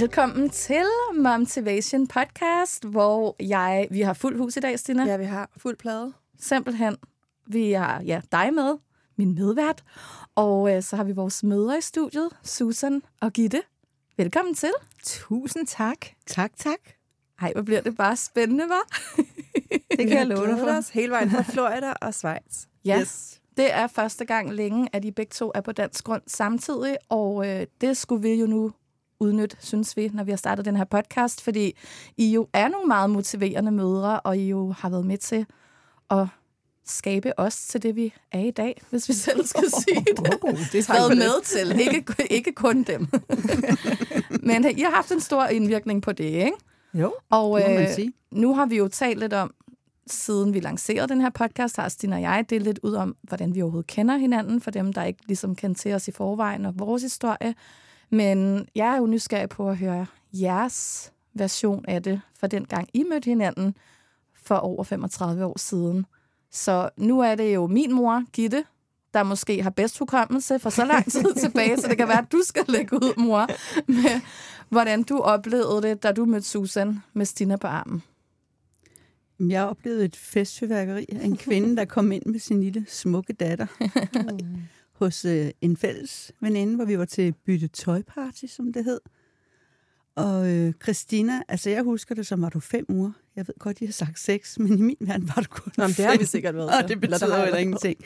Velkommen til Momtivation Podcast, hvor jeg, vi har fuld hus i dag, Stina. Ja, vi har fuld plade. Simpelthen. Vi har ja, dig med, min medvært, og øh, så har vi vores mødre i studiet, Susan og Gitte. Velkommen til. Tusind tak. Tak, tak. Ej, hvor bliver det bare spændende, var? Det kan jeg love dig for. Os hele vejen fra Florida og Schweiz. Ja, yes. det er første gang længe, at I begge to er på dansk grund samtidig, og øh, det skulle vi jo nu udnytte, synes vi, når vi har startet den her podcast, fordi I jo er nogle meget motiverende mødre, og I jo har været med til at skabe os til det, vi er i dag, hvis vi selv skal sige det. Oh, det har været med til, ikke, ikke kun dem. Men I har haft en stor indvirkning på det, ikke? Jo, og øh, nu har vi jo talt lidt om, siden vi lancerede den her podcast, har Stine og jeg delt lidt ud om, hvordan vi overhovedet kender hinanden, for dem, der ikke ligesom kan til os i forvejen, og vores historie. Men jeg er jo nysgerrig på at høre jeres version af det, for den gang I mødte hinanden for over 35 år siden. Så nu er det jo min mor, Gitte, der måske har bedst hukommelse for så lang tid tilbage, så det kan være, at du skal lægge ud, mor, med hvordan du oplevede det, da du mødte Susan med Stina på armen. Jeg oplevede et festfyrværkeri af en kvinde, der kom ind med sin lille smukke datter hos øh, en fælles veninde, hvor vi var til bytte tøjparty, som det hed. Og øh, Christina, altså jeg husker det som, var du fem uger. Jeg ved godt, de har sagt seks, men i min verden var det kun Nå, det har vi sikkert været. Og det betyder jo ingenting.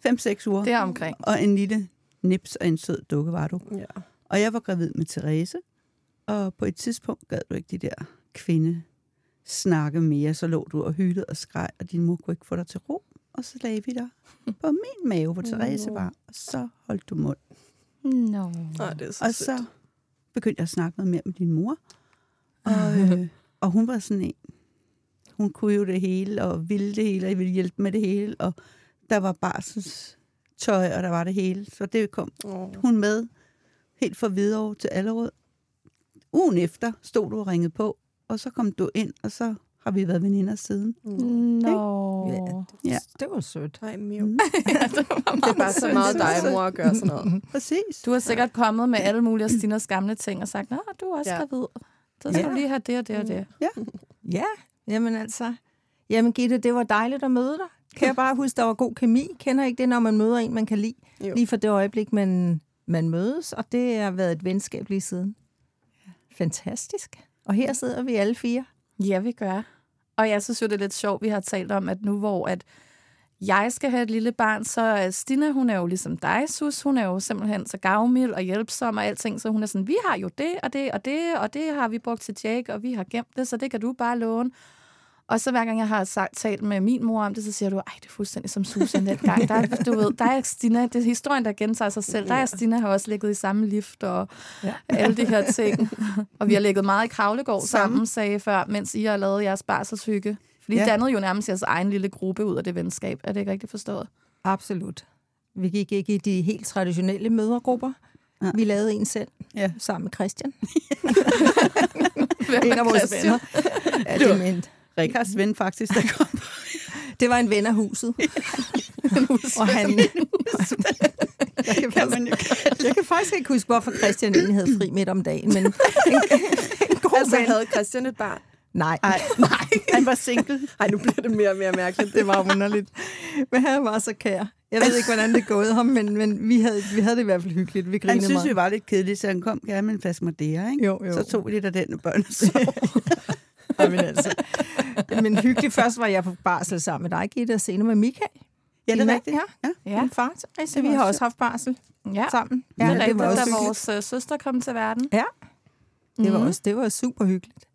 Fem-seks uger. Det er omkring. Og en lille nips og en sød dukke var du. Ja. Og jeg var gravid med Therese, og på et tidspunkt gad du ikke de der kvinde snakke mere, så lå du og hylede og skreg, og din mor kunne ikke få dig til ro. Og så lagde vi dig på min mave, hvor Therese var, og så holdt du mund. No. Ej, det er så og sødt. så begyndte jeg at snakke noget mere med din mor. Og, øh, og hun var sådan en, hun kunne jo det hele, og ville det hele, og jeg ville hjælpe med det hele, og der var barsels tøj, og der var det hele. Så det kom Åh. hun med helt fra Hvidovre til Allerød. Ugen efter stod du og ringede på, og så kom du ind, og så har vi været veninder siden. Nå. Ja. Det var sødt. Nej, Miu. Mm. Det er bare så meget dig, mor, at gøre sådan noget. Præcis. Du har sikkert kommet med alle mulige af Stinas gamle ting og sagt, Nå, du er også Ja. gravid. Så skal Ja. du lige have det og det og det. Ja, jamen altså. Jamen Gitte, det var dejligt at møde dig. Kan jeg bare huske, der var god kemi. Kender ikke det, når man møder en, man kan lide? Jo. Lige for det øjeblik, man, man mødes, og det har været et venskab lige siden. Fantastisk. Og her sidder vi alle fire. Ja, vi gør. Og jeg synes jo, det er lidt sjovt, vi har talt om, at nu hvor at jeg skal have et lille barn, så Stina, hun er jo ligesom dig, Sus. Hun er jo simpelthen så gavmild og hjælpsom og alting, så hun er sådan, vi har jo det og det og det, og det har vi brugt til Jake, og vi har gemt det, så det kan du bare låne. Og så hver gang jeg har sagt, talt med min mor om det, så siger du, ej, det er fuldstændig som Susan dengang. Der, er- du ved, der er Stina, det er historien, der gentager sig selv. Der er Stina har også ligget i samme lift og ja. alle de her ting. Og vi har ligget meget i Kravlegård sammen, sagde jeg før, mens I har lavet jeres barselshygge. Fordi ja. Dannede jo nærmest jeres egen lille gruppe ud af det venskab. Er det ikke rigtigt forstået? Absolut. Vi gik ikke i de helt traditionelle mødergrupper. Ja. Vi lavede en selv Ja. sammen med Christian. En er af vores venner. Ja, det, men, Rikards ven faktisk, der kom. det var en ven af huset. og han, jeg, kan faktisk, jo jeg kan faktisk ikke huske, hvorfor Christian egentlig havde fri midt om dagen, men en, en god Altså, ven. havde Christian et barn? Nej, Ej, nej, han var single. Ej, nu bliver det mere og mere mærkeligt. det var underligt. Men han var så kær. Jeg ved ikke, hvordan det gåede ham, men, men vi, havde, vi havde det i hvert fald hyggeligt. Vi Han grinede synes, meget. vi var lidt kedelige, så han kom gerne med en flaske Madeira, ikke? Jo, jo. Så tog vi lidt af den og børn og sov. Ja, men, altså. men hyggeligt. Først var jeg på barsel sammen med dig, Gitte, og senere med Michael. Ja, det er rigtigt. Ja, Ja. Min far. Så Det vi har også haft barsel ja. sammen. Ja, det er rigtigt, var også da vores øh, søster kom til verden. Ja, det var, Mhm. også, det var super hyggeligt.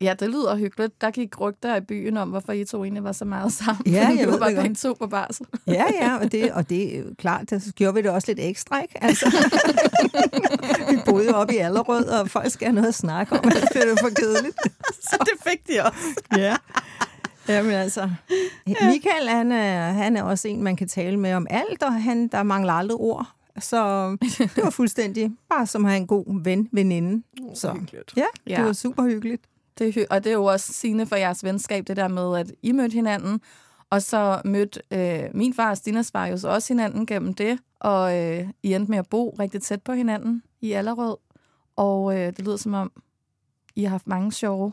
Ja, det lyder hyggeligt. Der gik rygter i byen om, hvorfor I to egentlig var så meget sammen. Ja, jeg ved var det godt. to på barsel. Ja, ja, og det, og det er klart, der gjorde vi det også lidt ekstra, ikke? Altså, vi boede oppe i Allerød, og folk skal have noget at snakke om, det er jo for kedeligt. Så det fik de også. Ja. Jamen altså, Michael, han er, han er også en, man kan tale med om alt, og han, der mangler aldrig ord. Så det var fuldstændig bare som at have en god ven, veninde. Så ja, Ja. det var super hyggeligt. Det og det er jo også sigende for jeres venskab, det der med, at I mødte hinanden, og så mødte øh, min far og Stinas far jo så også hinanden gennem det, og øh, I endte med at bo rigtig tæt på hinanden i Allerød, og øh, det lyder som om, I har haft mange sjove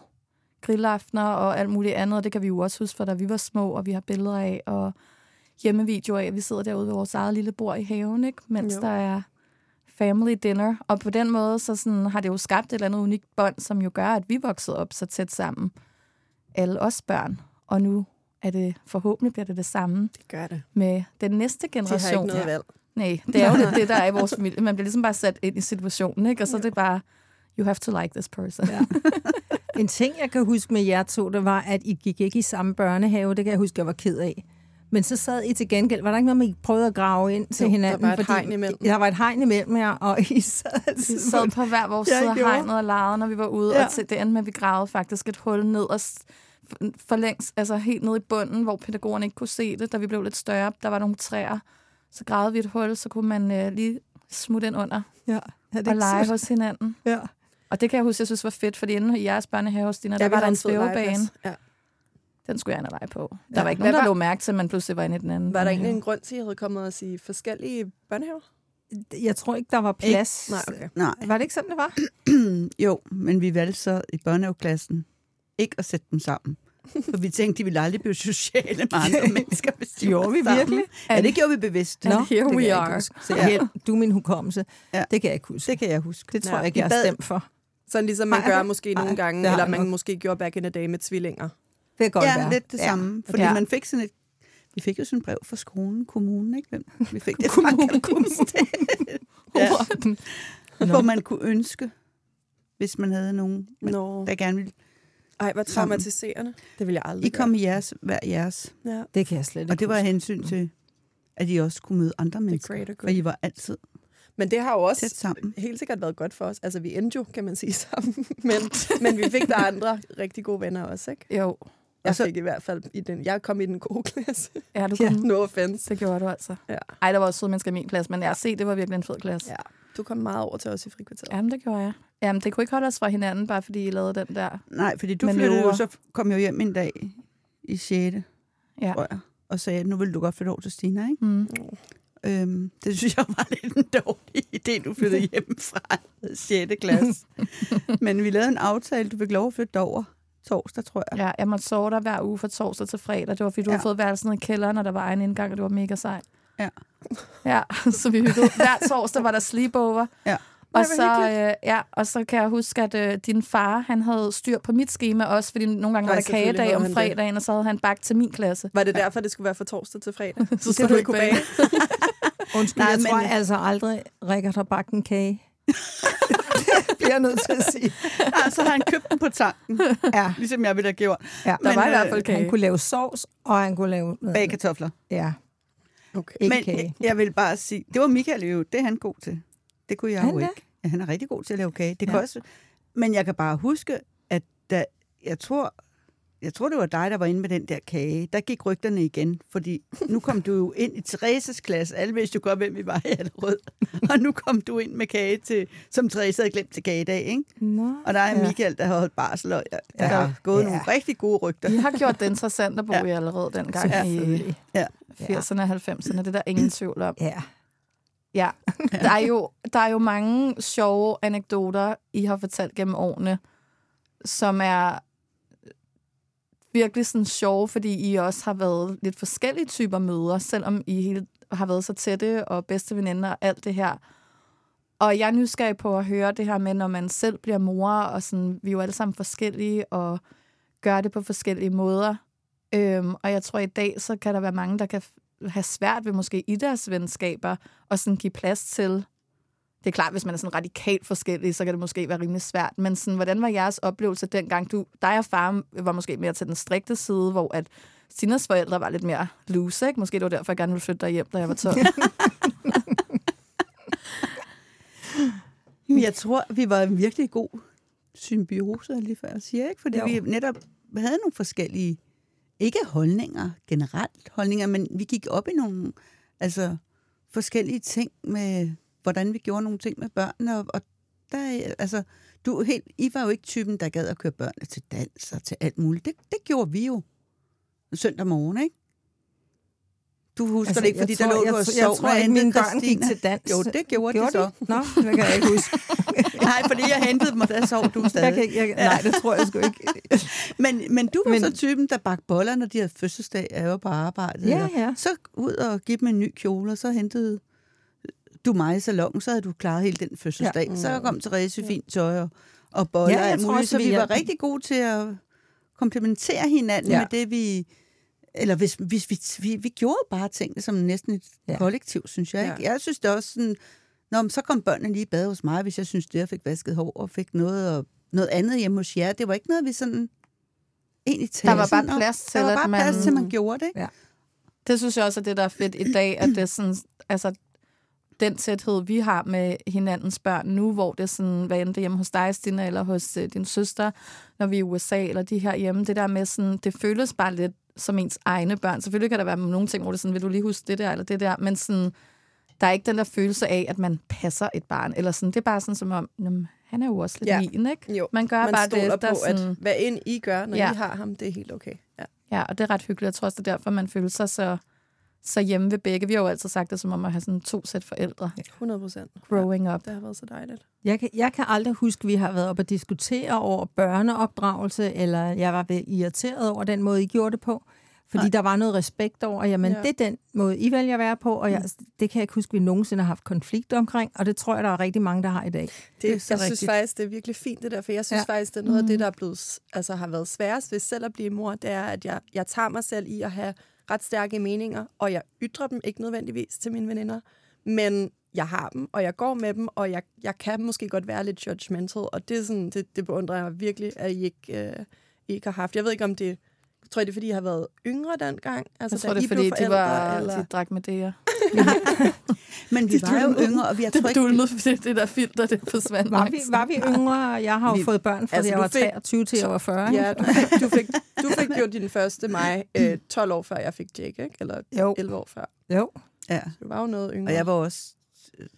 grillaftener og alt muligt andet, og det kan vi jo også huske, for da vi var små, og vi har billeder af, og hjemmevideoer af, vi sidder derude ved vores eget lille bord i haven, ikke? mens Jo. der er family dinner. Og på den måde så sådan, har det jo skabt et eller andet unikt bånd, som jo gør, at vi voksede op så tæt sammen. Alle os børn. Og nu er det forhåbentlig bliver det det samme Det gør det. med den næste De har generation. ikke noget valg. Nej, det er jo lidt det, der er i vores familie. Man bliver ligesom bare sat ind i situationen, ikke? Og så er det bare, you have to like this person. Ja. En ting, jeg kan huske med jer to, det var, at I gik ikke i samme børnehave. Det kan jeg huske, jeg var ked af. Men så sad I til gengæld. Var der ikke noget med, I prøvede at grave ind til Jo, der hinanden? var et hegn imellem. Der var et hegn imellem jer, og I sad, Vi sad på hver vores Jeg side af hegnet og legede, når vi var ude. Ja. Og til det endte med, at vi gravede faktisk et hul ned og for længst, altså helt ned i bunden, hvor pædagogerne ikke kunne se det, da vi blev lidt større. Der var nogle træer. Så gravede vi et hul, så kunne man øh, lige smutte ind under Ja, det og lege sødt? hos hinanden. Ja. Og det kan jeg huske, jeg synes var fedt, fordi inde i jeres børnehave, Stina, der vi var der en svævebane. Ja. Den skulle jeg ind og lege på. Der Ja. var ikke nogen, der var- lå mærke til, at man pludselig var inde i den anden. Var der egentlig en grund til, at I havde kommet og sige forskellige børnehaver? Jeg tror ikke, der var plads. Nej, okay. Nej, Var det ikke sådan, det var? jo, men vi valgte så i børnehaveklassen ikke at sætte dem sammen. For vi tænkte, de ville aldrig blive sociale med andre mennesker, hvis de Gjorde vi sammen. virkelig? Ja, det gjorde vi bevidst. And here det we ikke are. Så Ja. du er min hukommelse. Ja. Det kan jeg ikke huske. Det kan jeg huske. Det tror Ja. jeg ikke, jeg har stemt for. Sådan ligesom man Nej, gør måske nej, nogle gange, eller man nok. måske gjorde back in the day med tvillinger. Det kan godt ja, være. lidt det Ja. samme. Fordi Ja. man fik sådan et... Vi fik jo sådan et brev fra skolen, kommunen, ikke? Hvem? Vi fik det fra kommunen. ja, hvor man kunne ønske, hvis man havde nogen, man, der gerne ville. Ej, hvor traumatiserende. Det vil jeg aldrig I kom i jeres, hver jeres. gøre. Ja. Det kan jeg slet ikke Og det var hensyn til, at I også kunne møde andre mennesker. For. I var altid Men det har jo også sammen. helt sikkert været godt for os. Altså, vi endte jo, kan man sige, sammen. Men, men vi fik der andre rigtig gode venner også, ikke? Jo. Jeg så- fik i hvert fald i den... Jeg kom i den gode klasse. Ja, du Ja. kunne. No offense. Det gjorde du altså. Ja. Ej, der var også søde mennesker i min klasse, men jeg har set, det var virkelig en fed klasse. Ja. Du kom meget over til os i frikvarteret. Jamen, det gjorde jeg. Jamen, det kunne ikke holde os fra hinanden, bare fordi I lavede den der. Nej, fordi du Manøvre. flyttede jo, så kom jeg jo hjem en dag i 6. Ja. tror jeg, og sagde, nu vil du godt flytte over til Stina, ikke? Mm. Øhm, det synes jeg var lidt en dårlig idé, du flyttede hjem fra 6. klasse. Men vi lavede en aftale, du fik lov at flytte over torsdag, tror jeg. Ja, jeg måtte sove der hver uge fra torsdag til fredag. Det var, fordi du ja. Ja. havde fået værelsen ned i kælderen, og der var egen indgang, og det var mega sejt. Ja. Ja, så vi hyggede. Hver torsdag var der sleepover. Ja. Og så, øh, ja, og så kan jeg huske, at øh, din far, han havde styr på mit schema også, fordi nogle gange Nej, var der kagedag om han det. fredagen, og så havde han bagt til min klasse. Var det derfor, det skulle være fra torsdag til fredag? Så skulle du ikke kunne bage? Undskyld, Nej, jeg men- tror altså aldrig, Rikard har bagt en kage. Det bliver jeg nødt til at sige. Nej, så har han købt den på tanken, Ja, ligesom jeg ville have gjort. ja. Der Men, var i øh, hvert fald kage. Han kunne lave sovs, og han kunne lave... Bagkartofler. Ja, Okay. ikke Men kage. jeg vil bare sige, det var Michael jo, det er han god til. Det kunne jeg Han jo ikke. Ja, han er rigtig god til at lave kage. Det Ja. kan også, men jeg kan bare huske, at da, jeg tror, jeg tror, det var dig, der var inde med den der kage. Der gik rygterne igen, fordi nu kom du jo ind i Thereses klasse. Alle vidste jo godt, hvem vi var i Allerød. Og nu kom du ind med kage, til, som Therese havde glemt til kagedag, ikke? Nå. Og der er Ja. Michael, der har holdt barsel, og der Ja. har gået Ja. nogle rigtig gode rygter. I har gjort det interessant at bo Ja. i allerede dengang i Selvfølgelig. Ja. 80'erne og 90'erne. Det er der ingen tvivl om. Ja. Ja, der er, jo, der er jo mange sjove anekdoter, I har fortalt gennem årene, som er virkelig sådan sjove, fordi I også har været lidt forskellige typer møder, selvom I hele, har været så tætte og bedste veninder og alt det her. Og jeg er nysgerrig på at høre det her med, når man selv bliver mor, og sådan, vi er jo alle sammen forskellige, og gør det på forskellige måder. Øhm, og jeg tror, i dag, så kan der være mange, der kan have svært ved måske i deres venskaber, og sådan give plads til. Det er klart, hvis man er sådan radikalt forskellig, så kan det måske være rimelig svært. Men sådan, hvordan var jeres oplevelse dengang? Du, dig og far var måske mere til den strikte side, hvor at Sinas forældre var lidt mere loose, ikke? Måske det var derfor, jeg gerne ville flytte dig hjem, da jeg var 12. Men jeg tror, vi var en virkelig god symbiose, lige før jeg siger, ikke? Fordi jo. vi netop havde nogle forskellige, ikke holdninger, generelt holdninger, men vi gik op i nogle altså, forskellige ting med, hvordan vi gjorde nogle ting med børnene, og, og der, altså, du er helt, I var jo ikke typen, der gad at køre børnene til dans og til alt muligt. Det, det gjorde vi jo søndag morgen, ikke? Du husker altså, det ikke, fordi tror, der lå du og sov Jeg tror ikke, mine børn gik Christina. til dans. Jo, det gjorde, de så. Nå, det kan jeg ikke huske. Nej, fordi jeg hentede dem, og der sov du stadig. Jeg kan, ikke- jeg, nej, det tror jeg sgu ikke. Men, men du var Men- så typen, der bagte boller, når de havde fødselsdag, jeg var på arbejde. Ja, ja. Så ud og give dem en ny kjole, og så hentede du mig i salongen, så havde du klaret hele den fødselsdag. Ja. Så kom Therese i fint tøj og, og boller Ja, ja, tror muligt. Så vi var rigtig gode til at komplementere hinanden Ja. ja. med det, vi... Eller hvis, hvis vi, vi, vi gjorde bare tingene som næsten et Ja. ja. kollektiv, synes jeg. Ikke? Jeg synes det også sådan... Nå, men så kom børnene lige i bad hos mig, hvis jeg synes det, jeg fik vasket hår og fik noget, og noget andet hjemme hos jer. Det var ikke noget, vi sådan egentlig talte Der var bare sådan plads til, Der var at bare man- plads til, at man gjorde det. Ja. Det synes jeg også er det, der er fedt i dag, at det er sådan, altså, den tæthed, vi har med hinandens børn nu, hvor det er sådan, hvad end det er hjemme hos dig, Stina, eller hos øh, din søster, når vi er i USA, eller de her hjemme, det der med sådan, det føles bare lidt som ens egne børn. Selvfølgelig kan der være nogle ting, hvor det er sådan, vil du lige huske det der, eller det der, men sådan, der er ikke den der følelse af, at man passer et barn, eller sådan, det er bare sådan som om, jamen, han er jo også lidt Ja. min, ikke? Jo, Man gør man bare det efter på, sådan... at hvad end I gør, når ja. I har ham, det er helt okay. Ja. Ja, og det er ret hyggeligt. Jeg tror også, det er derfor, man føler sig så, så hjemme ved begge. Vi har jo altid sagt det som om at have sådan to sæt forældre 100 procent. growing up. Det har været så dejligt. Jeg kan, jeg kan aldrig huske, at vi har været op og diskutere over børneopdragelse, eller jeg var ved irriteret over den måde, I gjorde det på. Fordi Nej. der var noget respekt over, jamen Ja. ja. det er den måde, I vælger at være på, og jeg, det kan jeg ikke huske, at vi nogensinde har haft konflikt omkring, og det tror jeg, der er rigtig mange, der har i dag. Det, Det er jeg så synes rigtigt. faktisk, det er virkelig fint det der, for jeg synes Ja. ja. faktisk, det er noget af det, der er blevet, altså, har været sværest ved selv at blive mor, det er, at jeg, jeg tager mig selv i at have ret stærke meninger, og jeg ytrer dem ikke nødvendigvis til mine veninder, men jeg har dem, og jeg går med dem, og jeg, jeg kan måske godt være lidt judgmental, og det, er sådan, det, det beundrer jeg virkelig, at I ikke, øh, I ikke har haft. Jeg ved ikke, om det jeg tror, det er, fordi jeg har været yngre dengang. Altså, Jeg tror, da det er, I fordi de, forældre, var, eller... de drak med det Men vi Det var jo yngre, og vi, jeg Det ikke, dulmede, fordi det der filter, det forsvandt. Var vi, var vi yngre? Jeg har jo Vi- fået børn, fra Altså, jeg du var fik- 23 til jeg var 40. ikke? Ja, du fik, du fik, du fik jo din første mig øh, 12 år før jeg fik Jake, ikke? Eller Jo. 11 år før. Jo. ja. Så du var jo noget yngre. Og jeg var også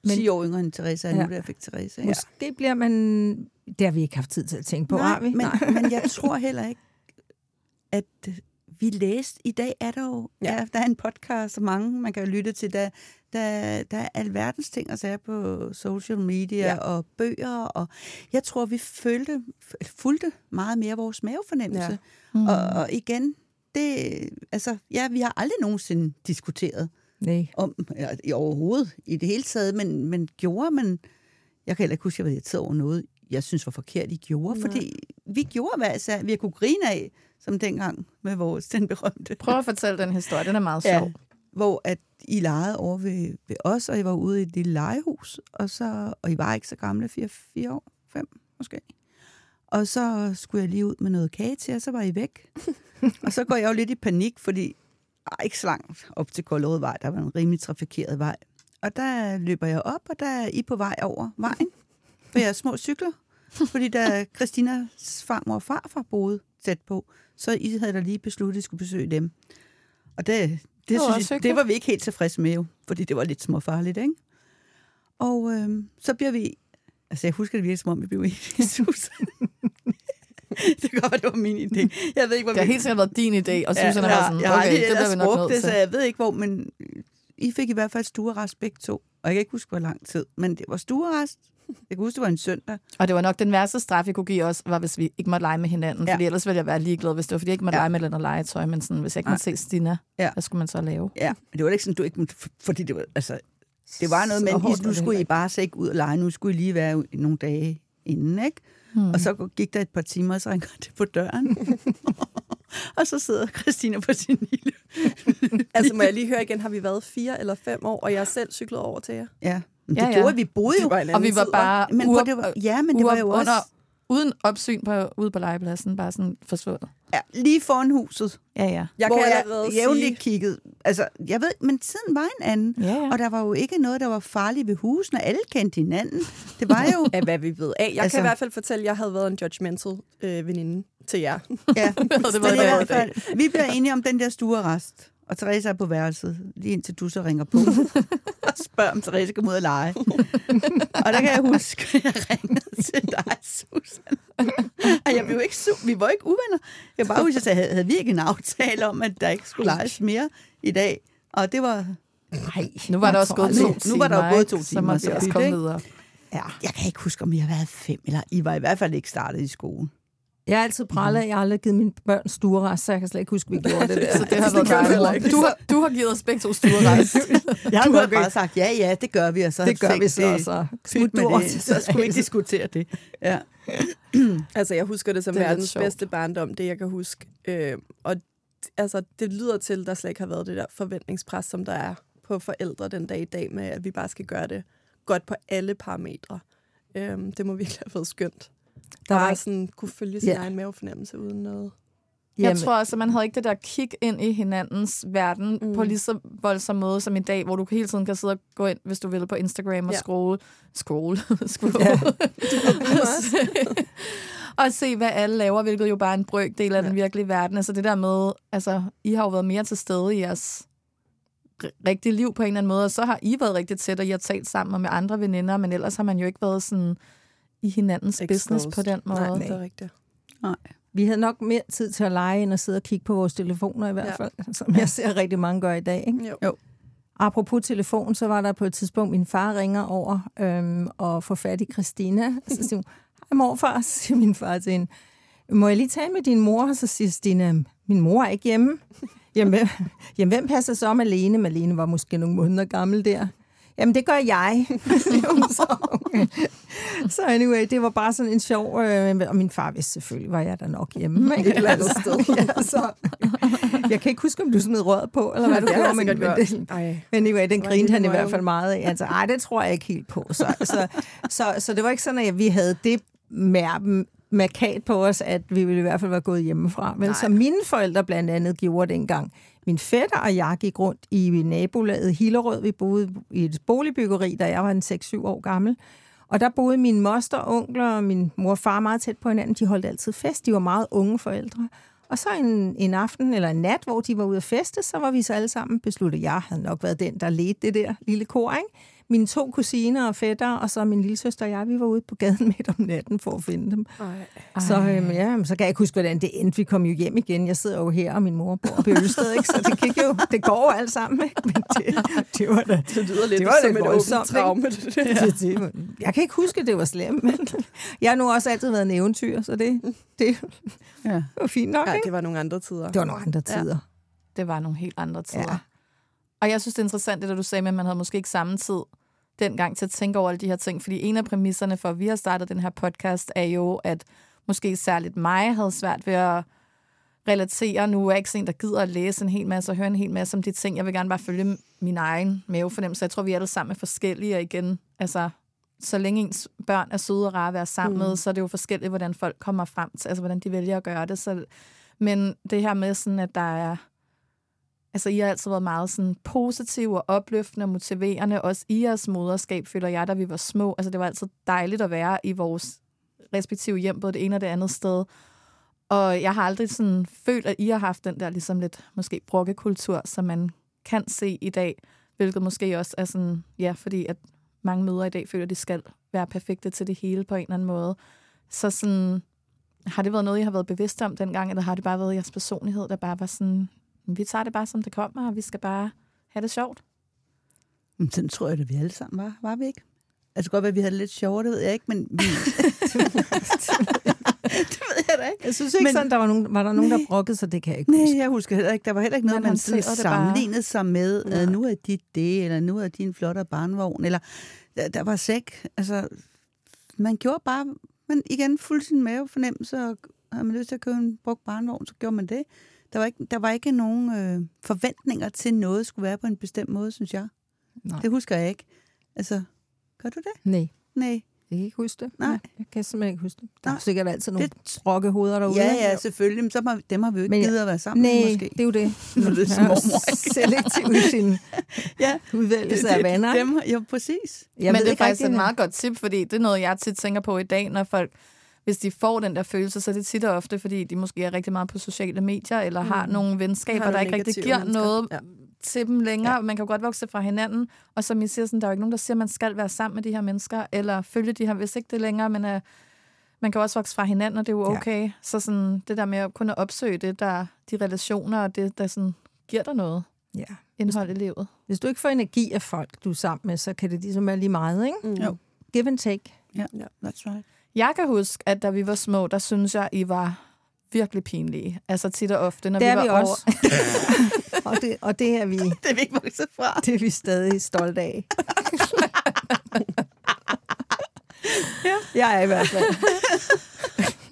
Men, 10 år yngre end Teresa, ja. Ja. nu da jeg fik Teresa. Ja. Måske bliver man... Det har vi ikke haft tid til at tænke på, har vi? men, men jeg tror heller ikke, at øh, vi læste... I dag er der jo... Ja. Ja, der er en podcast, og mange man kan lytte til. Der, der, der er alverdens ting at sige på social media ja. Ja. og bøger. Og jeg tror, vi følte, fulgte meget mere vores mavefornemmelse. Ja. Mm. Og, og igen, det... Altså, ja, vi har aldrig nogensinde diskuteret Nej. om ja, i overhovedet i det hele taget, men, men gjorde man... Jeg kan heller ikke huske, at jeg var irriteret over noget, jeg synes var forkert, I gjorde, Nej. fordi vi gjorde, hvad sagde, vi kunne grine af, som dengang med vores, den berømte. Prøv at fortælle den historie, den er meget Ja, sjov. hvor at I legede over ved, ved os, og I var ude i et lille legehus, og, så, og I var ikke så gamle, 4 år, 5 måske. Og så skulle jeg lige ud med noget kage til, og så var I væk. og så går jeg jo lidt i panik, fordi ej, ikke så langt op til Koldrød Vej, der var en rimelig trafikeret vej. Og der løber jeg op, og der er I på vej over vejen, er små cykler. Fordi da Christinas farmor og farfar boede tæt på, så I havde da lige besluttet, at I skulle besøge dem. Og det, det, det, var synes jeg, det var vi ikke helt tilfredse med, jo, fordi det var lidt småfarligt, ikke? Og øhm, så bliver vi... Altså, jeg husker det virkelig, som om vi blev enige i sus. det kan godt det var min idé. Jeg ved ikke, hvor Det har vi... helt sikkert været din idé, og Susan ja, var sådan, jeg har okay, det bliver vi nok det, så jeg ved ikke, hvor, men I fik i hvert fald stuerest begge to. Og jeg kan ikke huske, hvor lang tid, men det var stuerest. Jeg kan huske, det var en søndag. Og det var nok den værste straf, jeg kunne give os, var, hvis vi ikke måtte lege med hinanden. Ja. Fordi ellers ville jeg være ligeglad, hvis det var, fordi jeg ikke måtte Ja. lege med eller legetøj. Men sådan, hvis jeg ikke måtte se Stina, Ja. hvad skulle man så lave? Ja, men det var ikke sådan, du ikke måtte, fordi det var, altså, det var noget med, at nu skulle I bare så ikke ud og lege, nu skulle I lige være nogle dage inden, ikke? Hmm. Og så gik der et par timer, og så ringer det på døren. og så sidder Christina på sin lille... Altså, må jeg lige høre igen, har vi været fire eller fem år, og jeg har selv cyklet over til jer? Ja, men det Ja, ja, ja. gjorde, vi boede jo. Og vi var bare Men uop, hvor det var, ja, men det var jo også uden opsyn på, ude på legepladsen, bare sådan forsvundet. ja, lige foran huset, Ja, ja. Jeg hvor kan jeg jævnligt sige, kiggede. Altså, jeg ved, men tiden var en anden. Ja, ja. Og der var jo ikke noget, der var farligt ved husene. Alle kendte hinanden. Det var jo... af hvad vi ved af. Jeg altså, Altså- kan i hvert fald fortælle, at jeg havde været en judgmental øh, veninde til jer. Ja, det var det hvert i dag. fald, vi bliver enige om den der stuerest. Og Therese er på værelset, lige indtil du så ringer på. og spørger, om Therese kan ud og lege. og der kan jeg huske, at jeg ringede til dig, Susan. og jeg blev ikke su- vi var ikke uvenner. Jeg bare huske, at jeg sagde, havde vi ikke en aftale om, at der ikke skulle leges mere i dag? Og det var... Nej, Nu var der også gået Nu- to nu var der jo timer, gået to Så timer, så også pyt, komme videre. ja. Jeg kan ikke huske, om I har været fem, eller I var i hvert fald ikke startet i skole. Jeg har altid prallet, at jeg aldrig har givet mine børn stuerest, så jeg kan slet ikke huske, vi gjorde det der. Så det har været mor. Du har, du har givet os begge to stuerejse. Jeg Du har okay. bare sagt, ja, ja, det gør vi, og så Det gør vi så, og så smut med det. Så skulle vi ikke diskutere det. Ja. Altså, jeg husker det som Det er lidt verdens sjovt. bedste barndom, det jeg kan huske. Øh, og altså, det lyder til, at der slet ikke har været det der forventningspres, som der er på forældre den dag i dag, med at vi bare skal gøre det godt på alle parametre. Øh, det må virkelig have været skønt. Der var Bare ikke- sådan kunne følge sin Ja. egen mavefornemmelse uden noget. Jeg tror også, at man havde ikke det der kig ind i hinandens verden mm. på lige så voldsom måde som i dag, hvor du hele tiden kan sidde og gå ind, hvis du vil, på Instagram og Ja. scrolle. Scrolle. scrolle. Ja. og se, hvad alle laver, hvilket jo bare er en brøkdel af ja. den virkelige verden. Altså det der med, altså, I har jo været mere til stede i jeres rigtige liv på en eller anden måde, og så har I været rigtig tæt, og I har talt sammen og med andre veninder, men ellers har man jo ikke været sådan i hinandens Exposed. business på den måde. Nej, det er rigtigt. Vi havde nok mere tid til at lege, end at sidde og kigge på vores telefoner i hvert Ja. fald, som jeg ser rigtig mange gør i dag. Ikke? Jo. Jo. Apropos telefon, så var der på et tidspunkt, min far ringer over øhm, og får fat i Christina. Så siger hun, hej morfar, så siger min far til hende, må jeg lige tale med din mor? Så siger Stine, min mor er ikke hjemme. Jamen, hvem, jamen, hvem passer så om Malene? Malene var måske nogle måneder gammel der. Jamen, det gør jeg. så, så anyway, det var bare sådan en sjov... Øh, og min far vidste selvfølgelig, var jeg der nok hjemme. Ikke? Et eller andet sted. ja, så, jeg kan ikke huske, om du smed røret på, eller hvad du gjorde, men, men det, Ej. Anyway, den en han i hvert fald meget af. Altså, ej, det tror jeg ikke helt på. Så, så, så, så det var ikke sådan, at vi havde det mær- markat på os, at vi ville i hvert fald være gået hjemmefra. Men som mine forældre blandt andet gjorde dengang. Min fætter og jeg gik rundt i nabolaget Hillerød. Vi boede i et boligbyggeri, da jeg var en 6-7 år gammel. Og der boede min moster, onkler og min mor og far meget tæt på hinanden. De holdt altid fest. De var meget unge forældre. Og så en, en aften eller en nat, hvor de var ude at feste, så var vi så alle sammen besluttet. Jeg havde nok været den, der ledte det der lille kor, ikke? Mine to kusiner og fætter, og så min lille søster og jeg, vi var ude på gaden midt om natten for at finde dem. Ej. Så, øhm, ja, så kan jeg ikke huske, hvordan det endte. Vi kom jo hjem igen. Jeg sidder jo her, og min mor bor på Ølsted, ikke? så det, gik jo, det går jo alt sammen. Ikke? Men det, det var da, Det lyder lidt det var som et åbent traume. Det, der. det, det, jeg kan ikke huske, at det var slemt, men jeg har nu også altid været en eventyr, så det, det Ja. var fint nok. Ja, Ikke? det var nogle andre tider. Det var nogle andre tider. Det var nogle helt andre tider. Ja. Og jeg synes, det er interessant, det du sagde med, at man havde måske ikke samme tid dengang til at tænke over alle de her ting. Fordi en af præmisserne for, at vi har startet den her podcast, er jo, at måske særligt mig havde svært ved at relatere. Nu er jeg ikke sådan en, der gider at læse en hel masse og høre en hel masse om de ting. Jeg vil gerne bare følge min egen mavefornemmelse. Jeg tror, vi er alle sammen er forskellige og igen. Altså, så længe ens børn er søde og rare at være sammen mm. med, så er det jo forskelligt, hvordan folk kommer frem til, altså hvordan de vælger at gøre det. Så, men det her med sådan, at der er Altså, I har altid været meget sådan positive og opløftende og motiverende. Også i jeres moderskab, føler jeg, da vi var små. Altså, det var altid dejligt at være i vores respektive hjem, både det ene og det andet sted. Og jeg har aldrig sådan følt, at I har haft den der ligesom lidt måske brokkekultur, som man kan se i dag. Hvilket måske også er sådan, ja, fordi at mange mødre i dag føler, at de skal være perfekte til det hele på en eller anden måde. Så sådan, har det været noget, I har været bevidst om dengang, eller har det bare været jeres personlighed, der bare var sådan, vi tager det bare, som det kommer, og vi skal bare have det sjovt. Men sådan tror jeg, at vi alle sammen var. Var vi ikke? Altså godt at vi havde det lidt sjovere, det ved jeg ikke, men vi... det ved jeg da ikke. Jeg synes ikke, Men- sådan, der var, nogen, var der nogen, der brokkede sig, det kan jeg ikke Nej, huske. jeg husker heller ikke. Der var heller ikke noget, Man man, sådan det bare. sammenlignede sig med. Uh, nu er dit det, eller nu er din flotte barnvogn. Eller der, der var sæk. Altså, man gjorde bare... Man igen fulgte sin mavefornemmelse, og havde man lyst til at købe en brugt barnvogn, så gjorde man det. Der var ikke, der var ikke nogen øh, forventninger til noget skulle være på en bestemt måde, synes jeg. Nej. Det husker jeg ikke. Altså, gør du det? Nej, Nej. jeg kan ikke huske det. Nej. Jeg kan simpelthen ikke huske det. Der er Nej. sikkert altid nogle Det- rokkehoveder derude. Ja, ikke? ja, selvfølgelig. Men så må, dem har vi jo ikke givet at være sammen med, Nej, måske. det er jo det. Nu er det er ikke? Selektiv i sin Ja, udvælgelse af venner. ikke? Dem, jo, præcis. Jeg Men det er ikke faktisk rigtig, et meget godt tip, fordi det er noget, jeg tit tænker på i dag, når folk, hvis de får den der følelse, så er det tit og ofte, fordi de måske er rigtig meget på sociale medier, eller mm. har nogle venskaber, Har der ikke rigtig giver mennesker. noget Ja. til dem længere. Ja. Man kan jo godt vokse fra hinanden, og som I siger, sådan, der er jo ikke nogen, der siger, at man skal være sammen med de her mennesker, eller følge de her, hvis ikke det længere, men uh, man kan også vokse fra hinanden, og det er jo okay. Ja. Så sådan, det der med at kunne opsøge det, der, de relationer, og det, der sådan, giver dig noget Ja. indhold i livet. Hvis du ikke får energi af folk, du er sammen med, så kan det ligesom være lige meget, ikke? Mm. Jo. Give and take. Ja, that's right. Jeg kan huske, at da vi var små, der synes jeg, I var virkelig pinlige. Altså tit og ofte, når Det vi er var vi over... også. og, det, og det er vi, Det er vi ikke vokset fra. det er vi stadig stolte af. ja. Jeg er i hvert fald.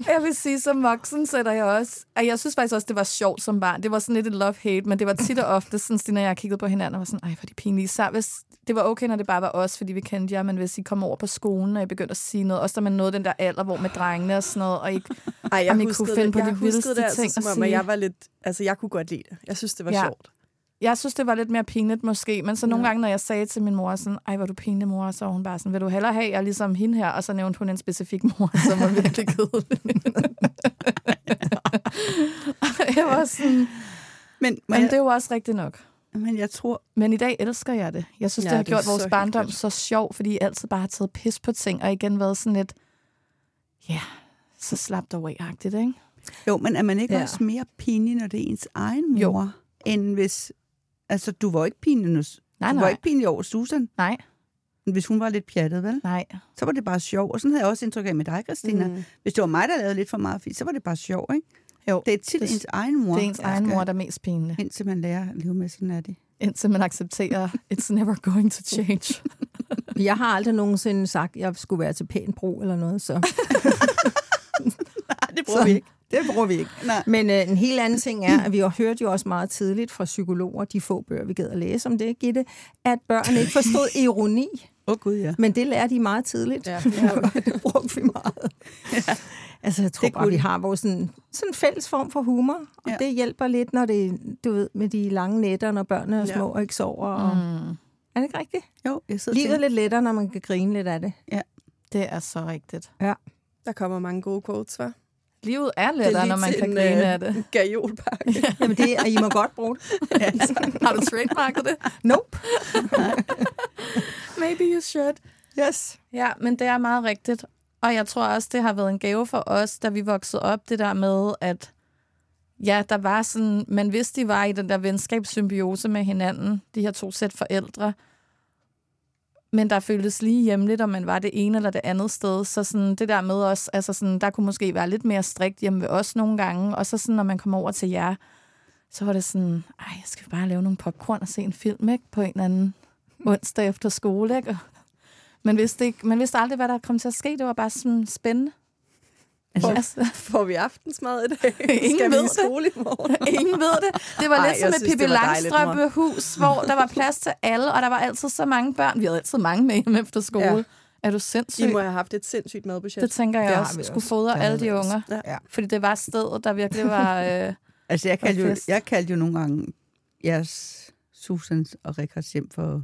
Jeg vil sige, som voksen sætter jeg også... at Jeg synes faktisk også, det var sjovt som barn. Det var sådan lidt et love-hate, men det var tit og ofte sådan, Stine og jeg kiggede på hinanden og var sådan, ej, hvor er de pinlige. Så hvis, det var okay, når det bare var os, fordi vi kendte jer, men hvis I kom over på skolen, og I begyndte at sige noget, også da man nåede den der alder, hvor med drengene og sådan noget, og ikke... Ej, jeg Om I kunne finde det, på jeg de vildeste det altså, ting som at sige. jeg var lidt... Altså, jeg kunne godt lide det. Jeg synes, det var Ja. sjovt. Jeg synes, det var lidt mere pinligt måske, men så nogle Ja. gange, når jeg sagde til min mor sådan, ej, hvor du pinlig, mor, så var hun bare sådan, vil du hellere have, jeg er ligesom hende her, og så nævnte hun en specifik mor, som var virkelig kedelig. Jeg var sådan, Men, men men, det er jo også rigtigt nok. men jeg tror, Men i dag elsker jeg det. Jeg synes, Ja, det har det gjort vores barndom hyggeligt. så sjov, fordi I altid bare har taget pis på ting, og igen været sådan lidt, ja, så slap dig away-agtigt, ikke? jo, men er man ikke Ja. også mere pinlig, når det er ens egen Jo. mor, end hvis... Altså, du var ikke pinlig, Nej, du var nej, ikke pinlig over Susan, nej, hvis hun var lidt pjattet, vel? nej. Så var det bare sjov. Og sådan havde jeg også indtryk af med dig, Christina. Mm. Hvis det var mig, der lavede lidt for meget fis, så var det bare sjov, ikke? Jo, Det er tit det- ens egen mor. det er ens egen mor, der er mest pinlig. Indtil man lærer at leve med, sådan er det. Indtil man accepterer, it's never going to change. Jeg har aldrig nogensinde sagt, at jeg skulle være til pæn brug eller noget, så Nej, det Så- det bruger vi ikke. Nej. Men øh, en helt anden ting er, at vi har hørt jo også meget tidligt fra psykologer, de få bøger, vi gad at læse om det, Gitte, at børn ikke forstod ironi. Åh oh, gud, ja. Men det lærer de meget tidligt. Ja. det brugte vi meget. Ja. Altså, jeg tror Det bare, vi de. har vores sådan, sådan en fælles form for humor. Og Ja. det hjælper lidt, når det du ved, med de lange nætter, når børnene er Ja. små og ikke sover. Og... Mm. Er det ikke rigtigt? Jo, jeg sidder Livet er lidt lettere, når man kan grine lidt af det. det er så rigtigt. Der kommer mange gode quotes, var. Livet er lettere, når man kan grine af det. En gajolpakke. Jamen, det, og I må godt bruge det. Har du trademarket det? Nope. Maybe you should. Yes. Ja, men det er meget rigtigt. Og jeg tror også, det har været en gave for os, da vi voksede op, det der med, at ja, der var sådan, man vidste, de var i den der venskabssymbiose med hinanden, de her to sæt forældre, men der føltes lige hjemligt, om man var det ene eller det andet sted. Så sådan, det der med os, altså sådan, der kunne måske være lidt mere strikt hjemme ved os nogle gange, og så sådan, når man kom over til jer, så var det sådan, ej, jeg skal bare lave nogle popcorn og se en film, ikke? På en eller anden onsdag efter skole, ikke? Man vidste, ikke, man vidste aldrig, hvad der kom til at ske. Det var bare sådan spændende. Altså, Altså, Får vi aftensmad i dag? Ingen Skal vi ved i det. skole i morgen? ingen ved det. Det var Ej, lidt som et synes, Pippi Langstrømpe hus, hvor der var plads til alle, og der var altid så mange børn. Vi havde altid mange med hjem efter skole. Ja. Er du I sindssyg? må have haft et sindssygt madbudget. Det tænker jeg Det også. vi Skulle fodre alle de unger. Ja. Fordi det var stedet, der virkelig var... Øh, Altså, jeg kaldte, jo, jeg kaldte jo nogle gange jeres Susans og Rikards hjem for,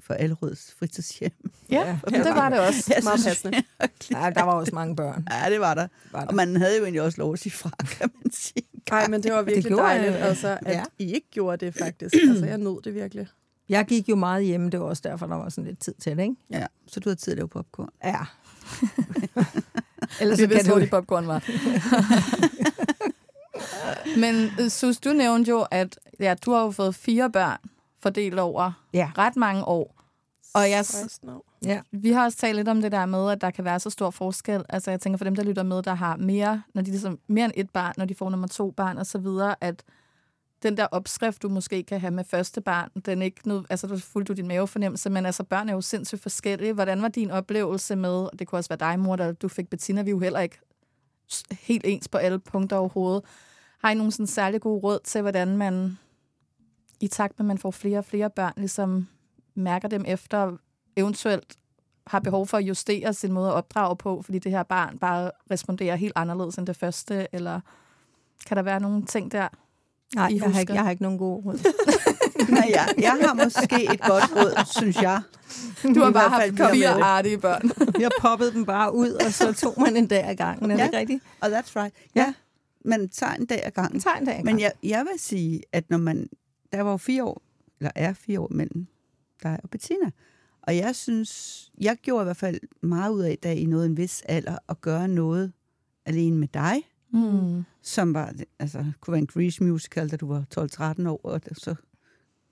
for Alrøds fritidshjem. ja, det var det også. Jeg Meget synes passende. Nej, der var også mange børn. Ja, det var der. Var der. Og man havde jo egentlig også lov at sige fra, kan man sige. Nej, men det var virkelig jeg, dejligt, ja. altså, at Ja. I ikke gjorde det, faktisk. altså, jeg nød det virkelig. Jeg gik jo meget hjemme, det var også derfor, der var sådan lidt tid til det, ikke? Ja, så du havde tid at lave popcorn. Ja. Ellers vi vidste, hvor du- de popcorn var. Men øh, Sus, du nævnte jo, at ja, du har jo fået fire børn fordelt over Ja. ret mange år. Og jeg, 16 år. ja. vi har også talt lidt om det der med, at der kan være så stor forskel. Altså jeg tænker for dem, der lytter med, der har mere, når de ligesom, mere end et barn, når de får nummer to barn og så videre, at den der opskrift, du måske kan have med første barn, den er ikke noget, altså du fulgte du din mavefornemmelse, men altså børn er jo sindssygt forskellige. Hvordan var din oplevelse med, og det kunne også være dig, mor, da du fik Bettina, vi er jo heller ikke helt ens på alle punkter overhovedet. Har I nogle sådan særlig gode råd til, hvordan man i takt med, at man får flere og flere børn, ligesom mærker dem efter, eventuelt har behov for at justere sin måde at opdrage på, fordi det her barn bare responderer helt anderledes end det første, eller kan der være nogle ting der? Nej, I jeg har, ikke, jeg har ikke nogen gode råd. Nej, ja, jeg har måske et godt råd, synes jeg. Du har I bare haft fire det. artige børn. Jeg poppede dem bare ud, og så tog man en dag ad gangen. Er det Ja. ikke rigtigt? Og that's right. Ja, men tager en dag ad gangen. Tag en dag ad Men gangen. jeg, jeg vil sige, at når man... Der var jo fire år, eller er fire år mellem dig og Bettina. Og jeg synes, jeg gjorde i hvert fald meget ud af, da I nåede en vis alder, at gøre noget alene med dig, Mm. som var, altså, kunne være en Grease musical, da du var 12-13 år, og så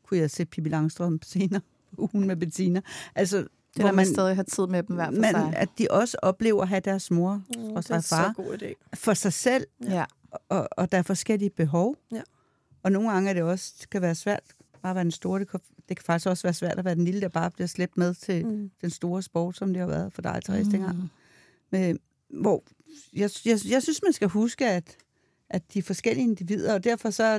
kunne jeg se Pippi Langstrøm senere på ugen med Bettina. Altså, Det der man stadig har tid med dem hver for man, sig. at de også oplever at have deres mor Mm, og det er sig far for sig selv, Ja. og, og der er forskellige behov. Ja. Og nogle gange er det også, det kan være svært bare at være den store. Det kan, det kan faktisk også være svært at være den lille, der bare bliver slæbt med til mm. den store sport, som det har været for dig, Therese, mm. dengang. Men, hvor jeg, jeg, jeg synes, man skal huske, at, at de forskellige individer, og derfor så er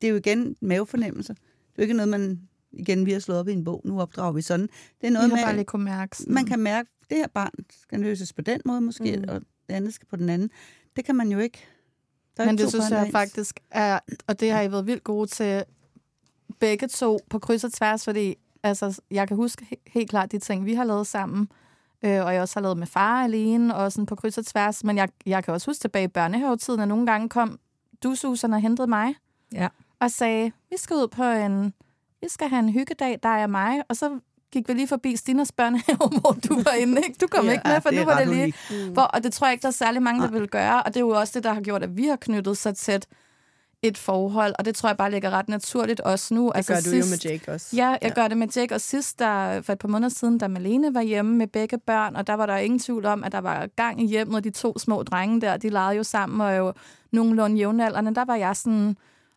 det er jo igen mavefornemmelse. Det er jo ikke noget, man igen, vi har slået op i en bog, nu opdrager vi sådan. Det er noget med, bare lige kunne mærke sådan. man kan mærke, at det her barn skal løses på den måde måske, mm. og det andet skal på den anden. Det kan man jo ikke. Der er Men det synes der jeg er faktisk er, og det har I været vildt gode til begge to på kryds og tværs, fordi altså, jeg kan huske he- helt klart de ting, vi har lavet sammen, øh, og jeg også har lavet med far alene, og sådan på kryds og tværs, men jeg, jeg kan også huske tilbage i børnehavetiden, at nogle gange kom du, Susan, og hentede mig, Ja. og sagde, vi skal ud på en, vi skal have en hyggedag, dig og mig, og så gik vi lige forbi Stinas børnehave, hvor du var inde, ikke? Du kom Ja, ikke med, for nu var det lige... Hvor, og det tror jeg ikke, der er særlig mange, der vil gøre. Og det er jo også det, der har gjort, at vi har knyttet så tæt et forhold. Og det tror jeg bare ligger ret naturligt også nu. Det gør du jo med Jake også. Ja, jeg ja. gør det med Jake. Og sidst, der, for et par måneder siden, da Malene var hjemme med begge børn, og der var der ingen tvivl om, at der var gang i hjemmet, og de to små drenge der, de legede jo sammen, og jo nogenlunde jævnaldrende. Der var jeg sådan,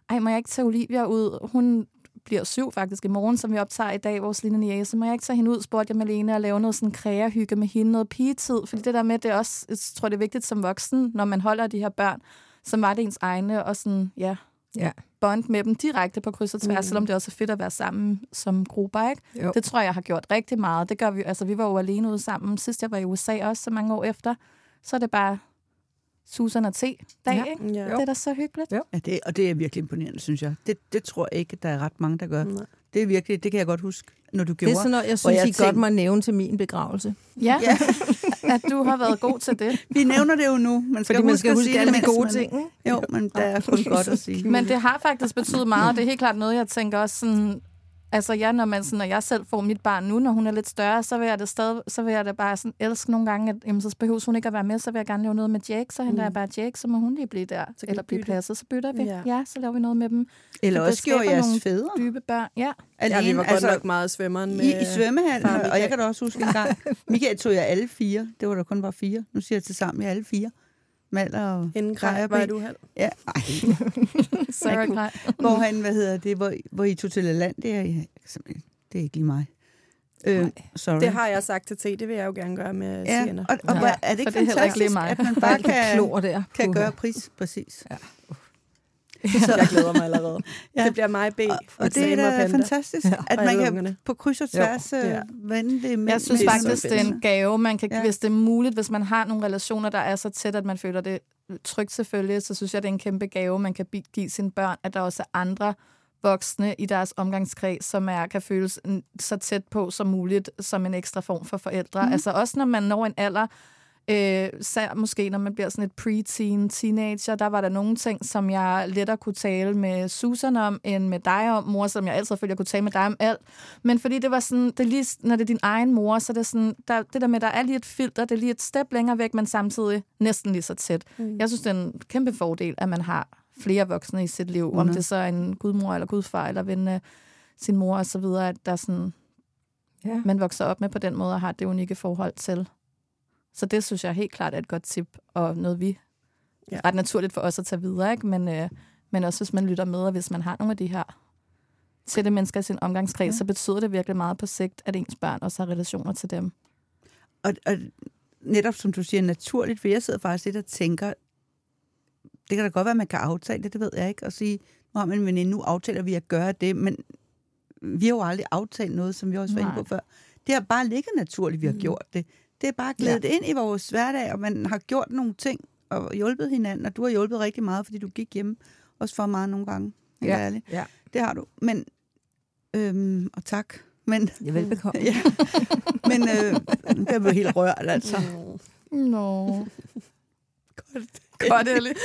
ej, må jeg ikke tage Olivia ud? Hun bliver syv faktisk i morgen, som vi optager i dag, vores lille niece. Må jeg ikke tage hende ud, spurgte jeg Malene, og lave noget sådan kræahygge med hende, noget pigetid. Fordi det der med, det er også, jeg tror, det er vigtigt som voksen, når man holder de her børn, så var det ens egne, og sådan, ja, Ja. bond med dem direkte på kryds og tværs, mm. selvom det også er fedt at være sammen som grupper, ikke? Jo. Det tror jeg har gjort rigtig meget. Det gør vi, altså vi var jo alene ude sammen. Sidst jeg var i USA også, så mange år efter, så er det bare Susan og T-dag, Ja. ikke? Ja. Det er da så hyggeligt. Jo. Ja, det, og det er virkelig imponerende, synes jeg. Det, det tror jeg ikke, der er ret mange, der gør. Nej. Det er virkelig, det kan jeg godt huske, når du gjorde. Det er sådan noget, jeg synes, jeg I godt tænkte- må nævne til min begravelse. Ja, Ja, at du har været god til det. vi nævner det jo nu. Man skal Fordi man huske skal huske sige alle de gode man- ting, ikke? Jo, men der er kun godt at sige. Men det har faktisk betydet meget. Det er helt klart noget, jeg tænker også sådan... Altså, ja, når, man, sådan, når jeg selv får mit barn nu, når hun er lidt større, så vil jeg det stadig, så vil jeg det bare sådan elske nogle gange, at jamen, så behøver hun ikke at være med, så vil jeg gerne lave noget med Jake, så henter Mm. jeg bare Jake, så må hun lige blive der, kan eller blive passet, så bytter vi. Ja. Ja. så laver vi noget med dem. Eller det også gjorde skaber jeres nogle fædre. Dybe børn, ja. Ja, vi var godt nok meget svømmeren med... I, i svømmehallen, og jeg kan da også huske en gang, Michael tog jeg alle fire. Det var der kun bare fire. Nu siger jeg til sammen, jeg alle fire. Maller og Inden Grejer Grej var et uheld. Ja, ej, Sarah Grej. hvor han, hvad hedder det, hvor, hvor I tog til land, det er, det er ikke lige mig. Øh, sorry. Det har jeg sagt til T, det vil jeg jo gerne gøre med ja, sienner. og, og Ja, er det for ikke det er heller ikke lige fantastisk, mig. at man bare kan, klor der. kan gøre pris? Præcis. Ja. Jeg glæder mig allerede. Ja. Det bliver mig B. Og, og det er da fantastisk, Ja. at man kan på kryds og Jo, tværs det ja. er. vende det med. Jeg synes med- faktisk, det er en gave, man kan, Ja. ja. hvis det er muligt, hvis man har nogle relationer, der er så tæt, at man føler det trygt selvfølgelig, så synes jeg, det er en kæmpe gave, man kan give sine børn, at der også er andre voksne i deres omgangskreds, som er, kan føles så tæt på som muligt, som en ekstra form for forældre. Mm. Altså også når man når en alder, øh, sær, måske når man bliver sådan et preteen teenager, der var der nogle ting, som jeg lettere kunne tale med Susan om, end med dig om, mor, som jeg altid følte, jeg kunne tale med dig om alt. Men fordi det var sådan, det lige, når det er din egen mor, så det er sådan, der, det der med, der er lige et filter, det er lige et step længere væk, men samtidig næsten lige så tæt. Mm. Jeg synes, det er en kæmpe fordel, at man har flere voksne i sit liv, om Hundrede. det så er en gudmor eller gudfar, eller ven af sin mor og så videre, at der er sådan, Ja. man vokser op med på den måde og har det unikke forhold til. Så det synes jeg helt klart er et godt tip, og noget vi Ja. ret naturligt for os at tage videre, ikke? Men, øh, men også hvis man lytter med, og hvis man har nogle af de her tætte mennesker i sin omgangskreds, Ja. så betyder det virkelig meget på sigt, at ens børn også har relationer til dem. Og, og netop som du siger, naturligt, for jeg sidder faktisk lidt og tænker, det kan da godt være, at man kan aftale det, det ved jeg ikke, og sige, nu har man en veninde, nu aftaler vi at gøre det, men vi har jo aldrig aftalt noget, som vi også var inde på før. Det har bare ligget naturligt, vi har gjort det. Det er bare glædet ja. ind i vores hverdag, og man har gjort nogle ting og hjulpet hinanden, og du har hjulpet rigtig meget, fordi du gik hjemme, også for meget nogle gange, Ja. ærligt. Ja. Det har du. Men, øhm, og tak. Men, Ja, velbekomme. ja. Men øh, jeg blev helt rørt, altså. Nå. Godt, Ellie.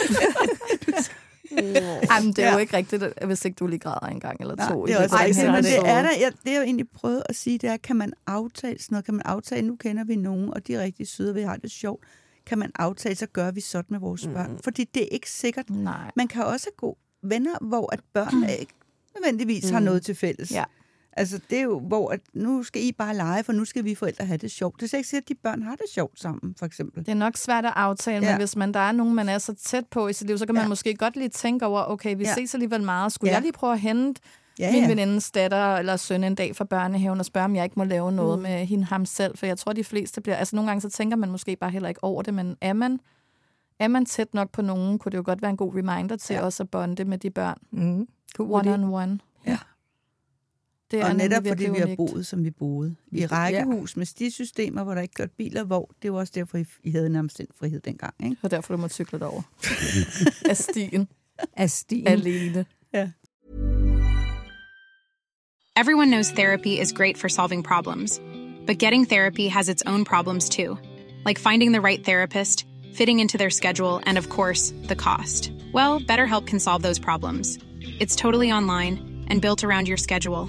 Ej, men det er Ja. jo ikke rigtigt, hvis ikke du lige græder en gang eller Nej, to. det er i også rigtigt, men det er der, jeg, det jeg egentlig prøvet at sige, det er, kan man aftale sådan noget? Kan man aftale, nu kender vi nogen, og de er rigtig søde, og vi har det sjovt. Kan man aftale, så gør vi sådan med vores mm. børn. Fordi det er ikke sikkert. Nej. Man kan også have gode venner, hvor at børnene ikke nødvendigvis mm. har noget til fælles. Ja. Altså, det er jo, hvor at nu skal I bare lege, for nu skal vi forældre have det sjovt. Det er slet ikke sikkert, at de børn har det sjovt sammen, for eksempel. Det er nok svært at aftale, Ja. men hvis man der er nogen, man er så tæt på i sit liv, så kan man Ja. måske godt lige tænke over, okay, vi Ja. ses alligevel meget. Skulle Ja. jeg lige prøve at hente Ja, min ja. venindes datter eller søn en dag fra børnehaven og spørge, om jeg ikke må lave noget mm. med hende ham selv? For jeg tror, de fleste bliver... Altså, nogle gange så tænker man måske bare heller ikke over det, men er man, er man tæt nok på nogen, kunne det jo godt være en god reminder til Ja. også at bonde med de børn. Mm. God One on one. Ja. Det er og netop fordi vi har boet, som vi boede. I rækkehus med stisystemer, hvor der ikke kørte biler, hvor det var også derfor, I- I havde nærmest den frihed dengang. Ikke? Og derfor du må cykle derover. af stien. Af stien. Alene. Everyone knows therapy is great for solving problems, but getting therapy has its own problems too, like finding the right therapist, fitting into their schedule, and of course, the cost. Well, BetterHelp can solve those problems. It's totally online and built around your schedule.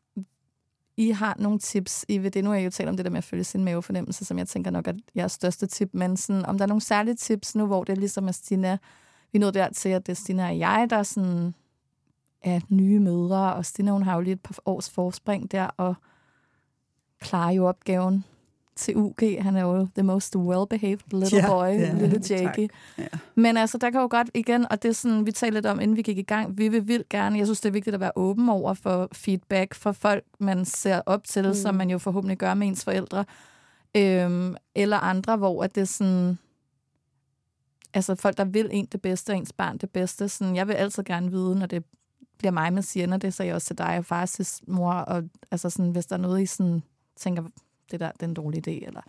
I har nogle tips. I ved det. Nu har jeg jo talt om det der med at følge sin mavefornemmelse, som jeg tænker nok er jeres største tip. Men sådan, om der er nogle særlige tips nu, hvor det er ligesom er Stina, vi nåede der dertil, at det er Stina og jeg, der sådan er nye mødre, og Stina hun har jo lige et par års forspring der, og klarer jo opgaven til UG. Han er jo the most well-behaved little Ja, boy, ja, lille Jakey. Ja. Men altså, der kan jo godt igen, og det er sådan, vi talte lidt om, inden vi gik i gang, vi vil vildt gerne, jeg synes, det er vigtigt at være åben over for feedback fra folk, man ser op til, mm. som man jo forhåbentlig gør med ens forældre, øhm, eller andre, hvor at det er sådan, altså folk, der vil en det bedste, og ens barn det bedste. Sådan, jeg vil altid gerne vide, når det bliver mig, man siger, når det sagde jeg også til dig og fars mor, og altså sådan, hvis der er noget, I sådan, tænker, det der det er en dårlig idé, eller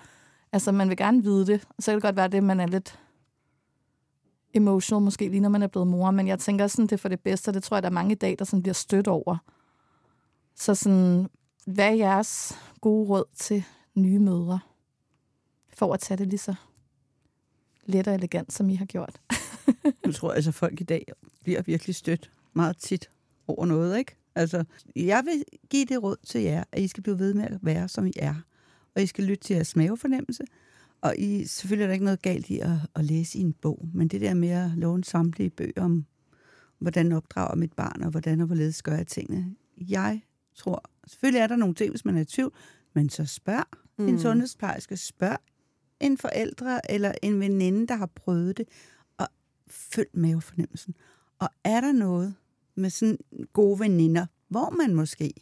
altså man vil gerne vide det. Så kan det godt være det, man er lidt emotional, måske lige når man er blevet mor, men jeg tænker sådan, det er for det bedste, og det tror jeg, der er mange i dag, der sådan bliver stødt over. Så sådan, hvad er jeres gode råd til nye mødre, for at tage det lige så let og elegant, som I har gjort? du tror altså, folk i dag bliver virkelig stødt meget tit over noget, ikke? Altså, jeg vil give det råd til jer, at I skal blive ved med at være, som I er. Og I skal lytte til jeres mavefornemmelse. Og I, selvfølgelig er der ikke noget galt i at, at læse i en bog, men det der med at låne samtlige bøger om, hvordan opdrager mit barn, og hvordan og hvorledes gør jeg tingene. Jeg tror, selvfølgelig er der nogle ting, hvis man er i tvivl, men så spørg mm. en sundhedsplejerske, spørg en forældre eller en veninde, der har prøvet det, og følg mavefornemmelsen. Og er der noget med sådan gode veninder, hvor man måske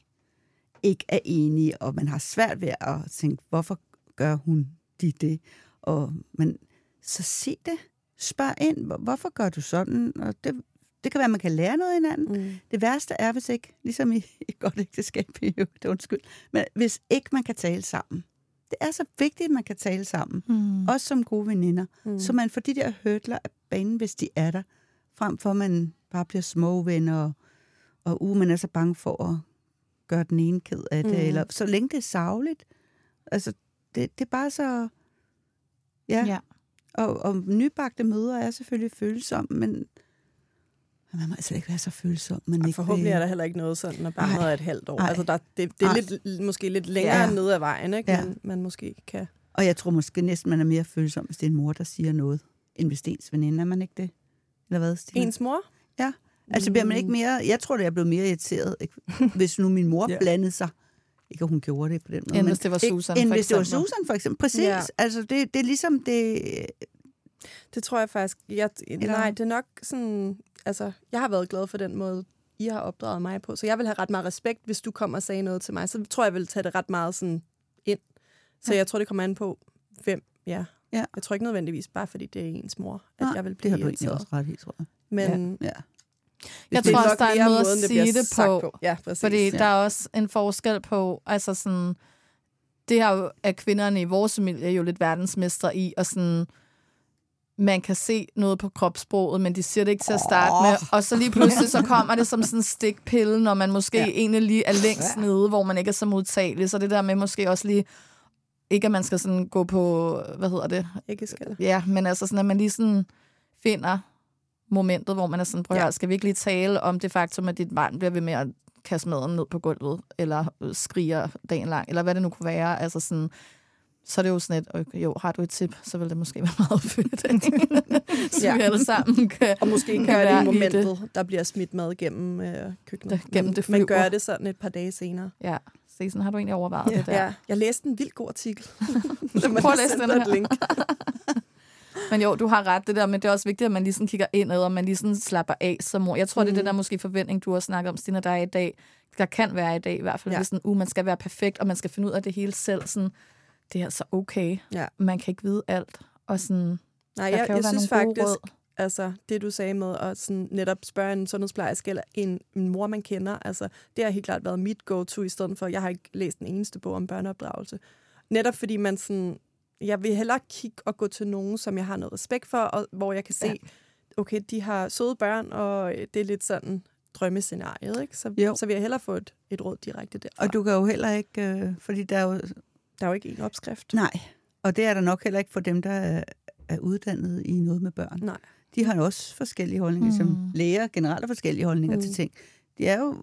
ikke er enige, og man har svært ved at tænke, hvorfor gør hun de det? Og, men så sig det. Spørg ind, "Hvor- hvorfor gør du sådan? Og det, det kan være, at man kan lære noget af hinanden. Mm. Det værste er, hvis ikke, ligesom i et godt ægteskab, øvrigt, undskyld, men hvis ikke man kan tale sammen. Det er så vigtigt, at man kan tale sammen. Mm. Også som gode veninder. Mm. Så man får de der hørtler af banen, hvis de er der, frem for at man bare bliver små venner, og, og uh, man er så bange for at gøre den ene ked af det. Mm. Eller, så længe det er savligt. Altså, det, det er bare så... Ja. Ja. Og, og nybagte mødre er selvfølgelig følsomme, men man må altså ikke være så følsom. Man Og ikke forhåbentlig vil- er der heller ikke noget sådan, når barnet Ej. er et halvt år. Ej. Altså, der, det, det er Ej. lidt, måske lidt længere ja. ned ad vejen, ikke? Ja. Man, man måske kan... Og jeg tror måske næsten, man er mere følsom, hvis det er en mor, der siger noget, end hvis det er ens veninde. Er man ikke det? Eller hvad, Stine? Ens mor? Ja. Altså bliver man ikke mere... Jeg tror, det er blevet mere irriteret, ikke? hvis nu min mor Ja. ja. blandede sig. Ikke, at hun gjorde det på den måde. End hvis det var ikke- Susan, End for hvis det var. Susan, for eksempel. Præcis. Ja. Ja. Altså, det, det er ligesom det... Det tror jeg faktisk... Jeg, nej, det er nok sådan... Altså, jeg har været glad for den måde, I har opdraget mig på. Så jeg vil have ret meget respekt, hvis du kommer og sagde noget til mig. Så tror jeg, jeg vil tage det ret meget sådan ind. Så Ja. jeg tror, det kommer an på, hvem ja. Ja. Jeg tror ikke nødvendigvis, bare fordi det er ens mor, at Nej, jeg vil det blive har du irriteret. også ret i, tror jeg. Men Ja. Jeg det tror også, der er en måde at det sige bliver det sagt på. Ja, præcis. Fordi Ja. der er også en forskel på, altså sådan, det her er kvinderne i vores familie jo lidt verdensmestre i, og sådan, man kan se noget på kropssproget, men de siger det ikke til at starte Åh. med. Og så lige pludselig, så kommer det som sådan en stikpille, når man måske Ja. ja. egentlig lige er længst nede, hvor man ikke er så modtagelig. Så det der med måske også lige, ikke at man skal sådan gå på, hvad hedder det? Ikke skal. Ja, men altså sådan, at man lige sådan finder momentet, hvor man er sådan, prøv at Ja. skal vi ikke lige tale om det faktum, at dit barn bliver ved med at kaste maden ned på gulvet, eller øh, skriger dagen lang, eller hvad det nu kunne være. Altså sådan, så er det jo sådan et, okay, jo, har du et tip, så vil det måske være meget fedt, så Ja. vi alle sammen kan, Og måske kan gør det i momentet, der bliver smidt mad gennem øh, køkkenet. Det- gennem det men flyver. gør det sådan et par dage senere. Ja, se, sådan har du egentlig overvejet det der. Ja, jeg læste en vildt god artikel. Prøv at læse den her. link. Men jo, du har ret det der, men det er også vigtigt, at man lige sådan kigger indad, og man lige sådan slapper af som mor. Jeg tror, mm. det er det der måske forventning, du har snakket om, Stina, der er i dag. Der kan være i dag i hvert fald. Ja. Det er sådan, uh, man skal være perfekt, og man skal finde ud af det hele selv. Sådan, det er altså okay. Ja. Man kan ikke vide alt. Og sådan, Nej, jeg, jeg synes faktisk, råd. altså det du sagde med at sådan netop spørge en sundhedsplejerske eller en, en mor, man kender, altså det har helt klart været mit go-to, i stedet for, jeg har ikke læst den eneste bog om børneopdragelse. Netop fordi man sådan, jeg vil hellere kigge og gå til nogen, som jeg har noget respekt for, og hvor jeg kan se, Ja. okay, de har søde børn, og det er lidt sådan drømmescenariet, ikke? Så, Jo. så vil jeg hellere få et, et råd direkte derfra. Og du kan jo heller ikke, øh, fordi der er jo... Der er jo ikke en opskrift. Nej, og det er der nok heller ikke for dem, der er, er uddannet i noget med børn. Nej. De har jo også forskellige holdninger, mm. som læger generelt har forskellige holdninger mm. til ting. De er jo,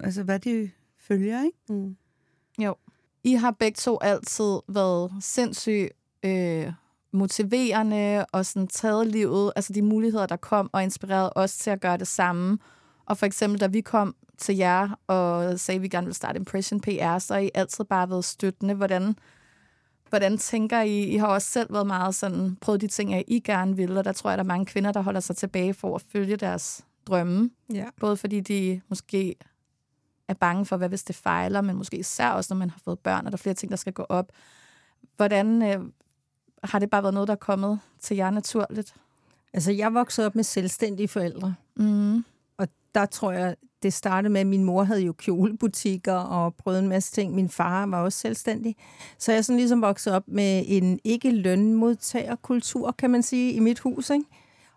altså hvad de følger, ikke? Mm. Jo. I har begge to altid været sindssygt øh, motiverende og sådan taget livet, altså de muligheder, der kom, og inspireret os til at gøre det samme. Og for eksempel, da vi kom til jer og sagde, at vi gerne ville starte Impression PR, så har I altid bare været støttende. Hvordan, hvordan tænker I? I har også selv været meget sådan, prøvet de ting, at I gerne vil, og der tror jeg, der er mange kvinder, der holder sig tilbage for at følge deres drømme. Ja. Både fordi de måske er bange for, hvad hvis det fejler, men måske især også, når man har fået børn, og der er flere ting, der skal gå op. Hvordan øh, har det bare været noget, der er kommet til jer naturligt? Altså, jeg voksede op med selvstændige forældre. Mm. Og der tror jeg, det startede med, at min mor havde jo kjolebutikker og prøvede en masse ting. Min far var også selvstændig. Så jeg sådan ligesom vokset op med en ikke-lønmodtagerkultur, kan man sige, i mit hus, ikke?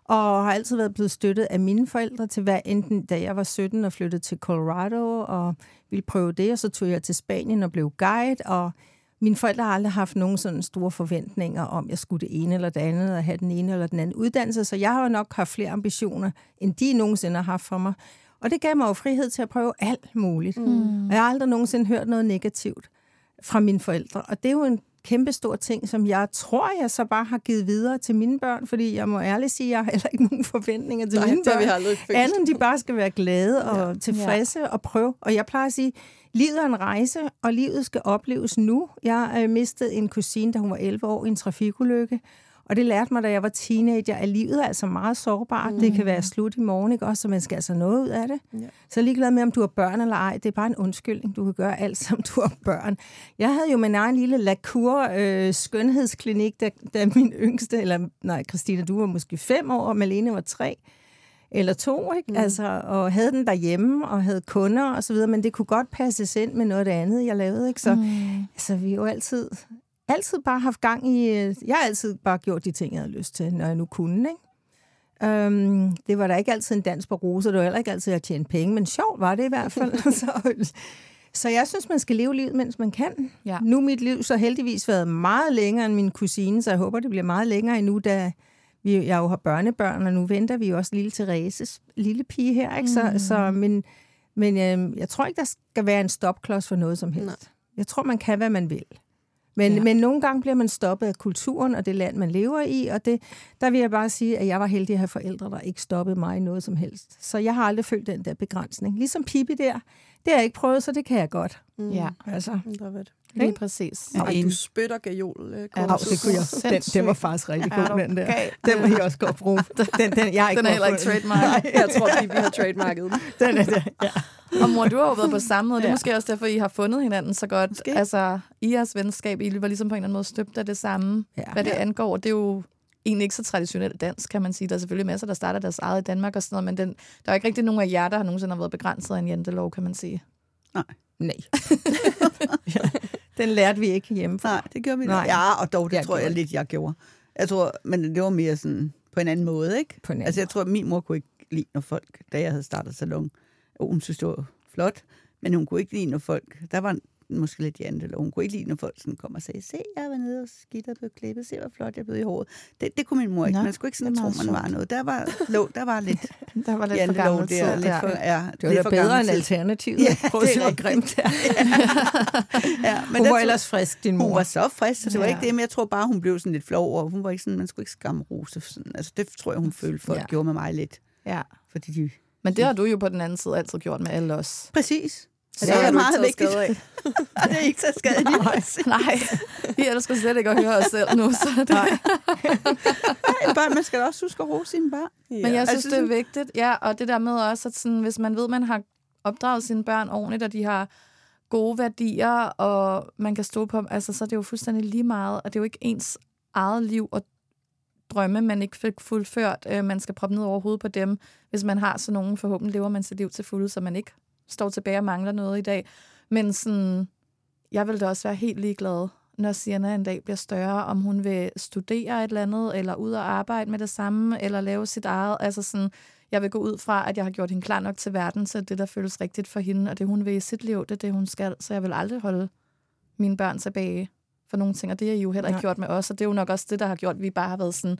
Og har altid været blevet støttet af mine forældre til hver enten, da jeg var 17 og flyttede til Colorado og ville prøve det, og så tog jeg til Spanien og blev guide, og mine forældre har aldrig haft nogen sådan store forventninger om, at jeg skulle det ene eller det andet, og have den ene eller den anden uddannelse, så jeg har jo nok haft flere ambitioner, end de nogensinde har haft for mig. Og det gav mig jo frihed til at prøve alt muligt. Mm. Og jeg har aldrig nogensinde hørt noget negativt fra mine forældre. Og det er jo en kæmpe stor ting, som jeg tror, jeg så bare har givet videre til mine børn, fordi jeg må ærligt sige, at jeg har heller ikke nogen forventninger til Nej, mine børn. vi aldrig. Andet end de bare skal være glade og ja. tilfredse ja. og prøve. Og jeg plejer at sige, livet er en rejse, og livet skal opleves nu. Jeg øh, mistede en kusine, da hun var 11 år i en trafikulykke. Og det lærte mig, da jeg var teenager, at livet er altså meget sårbart. Mm. Det kan være slut i morgen, ikke også? Så man skal altså noget ud af det. Ja. Så er ligeglad med, om du har børn eller ej. Det er bare en undskyldning. Du kan gøre alt, som du har børn. Jeg havde jo min egen lille lakur øh, skønhedsklinik, da, da min yngste, eller nej, Christina, du var måske fem år, og Malene var tre eller to, ikke? Mm. Altså, og havde den derhjemme, og havde kunder og så videre, men det kunne godt passes ind med noget af det andet, jeg lavede, ikke? Så mm. altså, vi har jo altid, altid bare haft gang i, øh, jeg har altid bare gjort de ting, jeg havde lyst til, når jeg nu kunne, ikke? Um, det var da ikke altid en dans på roser, det var heller ikke altid at tjene penge, men sjovt var det i hvert fald. så, så jeg synes, man skal leve livet, mens man kan. Ja. Nu er mit liv så heldigvis været meget længere end min kusine, så jeg håber, det bliver meget længere endnu, da vi, jeg jo har børnebørn, og nu venter vi jo også lille Thereses lille pige her. Ikke? Så, Mm. så, men men øh, jeg tror ikke, der skal være en stopklods for noget som helst. Nej. Jeg tror, man kan, hvad man vil. Men, Ja. men nogle gange bliver man stoppet af kulturen og det land, man lever i, og det, der vil jeg bare sige, at jeg var heldig at have forældre, der ikke stoppede mig i noget som helst. Så jeg har aldrig følt den der begrænsning. Ligesom Pippi der, det har jeg ikke prøvet, så det kan jeg godt. Mm. Ja, Altså, Det var fedt. Lige præcis. Ja. Ej, en- du spytter gajol. Øh, Ja, det kunne jeg. Den, den var faktisk rigtig Er god, den der. Den må I også godt bruge. Den, den, jeg har ikke Den er heller ikke trademark. jeg tror, at vi har trademarket den. Den er der, ja. Og mor, du har jo været på samme måde. Det er Ja. måske også derfor, I har fundet hinanden så godt. Måske. Altså, i jeres venskab, I var ligesom på en eller anden måde støbt af det samme, Ja. hvad det angår. Det er jo egentlig ikke så traditionelt dansk, kan man sige. Der er selvfølgelig masser, der starter deres eget i Danmark og sådan noget, men den, der er ikke rigtig nogen af jer, der har nogensinde har været begrænset af en jantelov, kan man sige. Nej. ja. Den lærte vi ikke hjemme Nej, det gjorde vi Nej. Ja, og dog, det Ja, tror jeg lidt, jeg gjorde. Jeg tror, men det var mere sådan på en anden måde, ikke? På en anden altså, jeg tror, at min mor kunne ikke lide, når folk, da jeg havde startet salon, og hun synes, det var flot, men hun kunne ikke lide, når folk, der var måske lidt jantelov, hun kunne ikke lide, når folk sådan kom og sagde, se, jeg var nede og skidt og blev klippet, se, hvor flot jeg blev i håret. Det, det kunne min mor ikke. Nå, man skulle ikke sådan tro, man var noget. Der var, lå, der var lidt Der var lidt for jantelov gammel tid. der, lidt for, ja, Det var lidt for bedre end alternativet. Ja, Prøv det er rigtigt. grimt det er. ja, men Hun var ellers frisk, din mor. Hun var så frisk, så det var Ja. ikke det, men jeg tror bare, hun blev sådan lidt flov over. Hun var ikke sådan, man skulle ikke skamme rose. Sådan. Altså, det tror jeg, hun følte, folk Ja. ja. gjorde med mig lidt. Ja. Fordi de... Men det har du jo på den anden side altid gjort med alle os. Præcis. Så det det er du ikke meget vigtigt. skade af. Det er ikke så skadeligt. Nej, vi elsker slet ikke at høre os selv nu. Så det. Nej, børn, man skal også huske at rose sine børn. Men jeg Altså synes, det er vigtigt. Ja, og det der med også, at sådan, hvis man ved, man har opdraget sine børn ordentligt, og de har gode værdier, og man kan stå på dem, altså, så er det jo fuldstændig lige meget, og det er jo ikke ens eget liv og drømme, man ikke fik fuldført. Øh, man skal proppe ned over hovedet på dem. Hvis man har sådan nogen, forhåbentlig lever man sit liv til fulde, så man ikke står tilbage og mangler noget i dag. Men sådan, jeg vil da også være helt ligeglad, når Sienna en dag bliver større, om hun vil studere et eller andet, eller ud og arbejde med det samme, eller lave sit eget. Altså sådan, jeg vil gå ud fra, at jeg har gjort hende klar nok til verden, så det, der føles rigtigt for hende, og det, hun vil i sit liv, det er det, hun skal. Så jeg vil aldrig holde mine børn tilbage for nogle ting, og det har I jo heller ikke Nej. gjort med os, og det er jo nok også det, der har gjort, at vi bare har været sådan,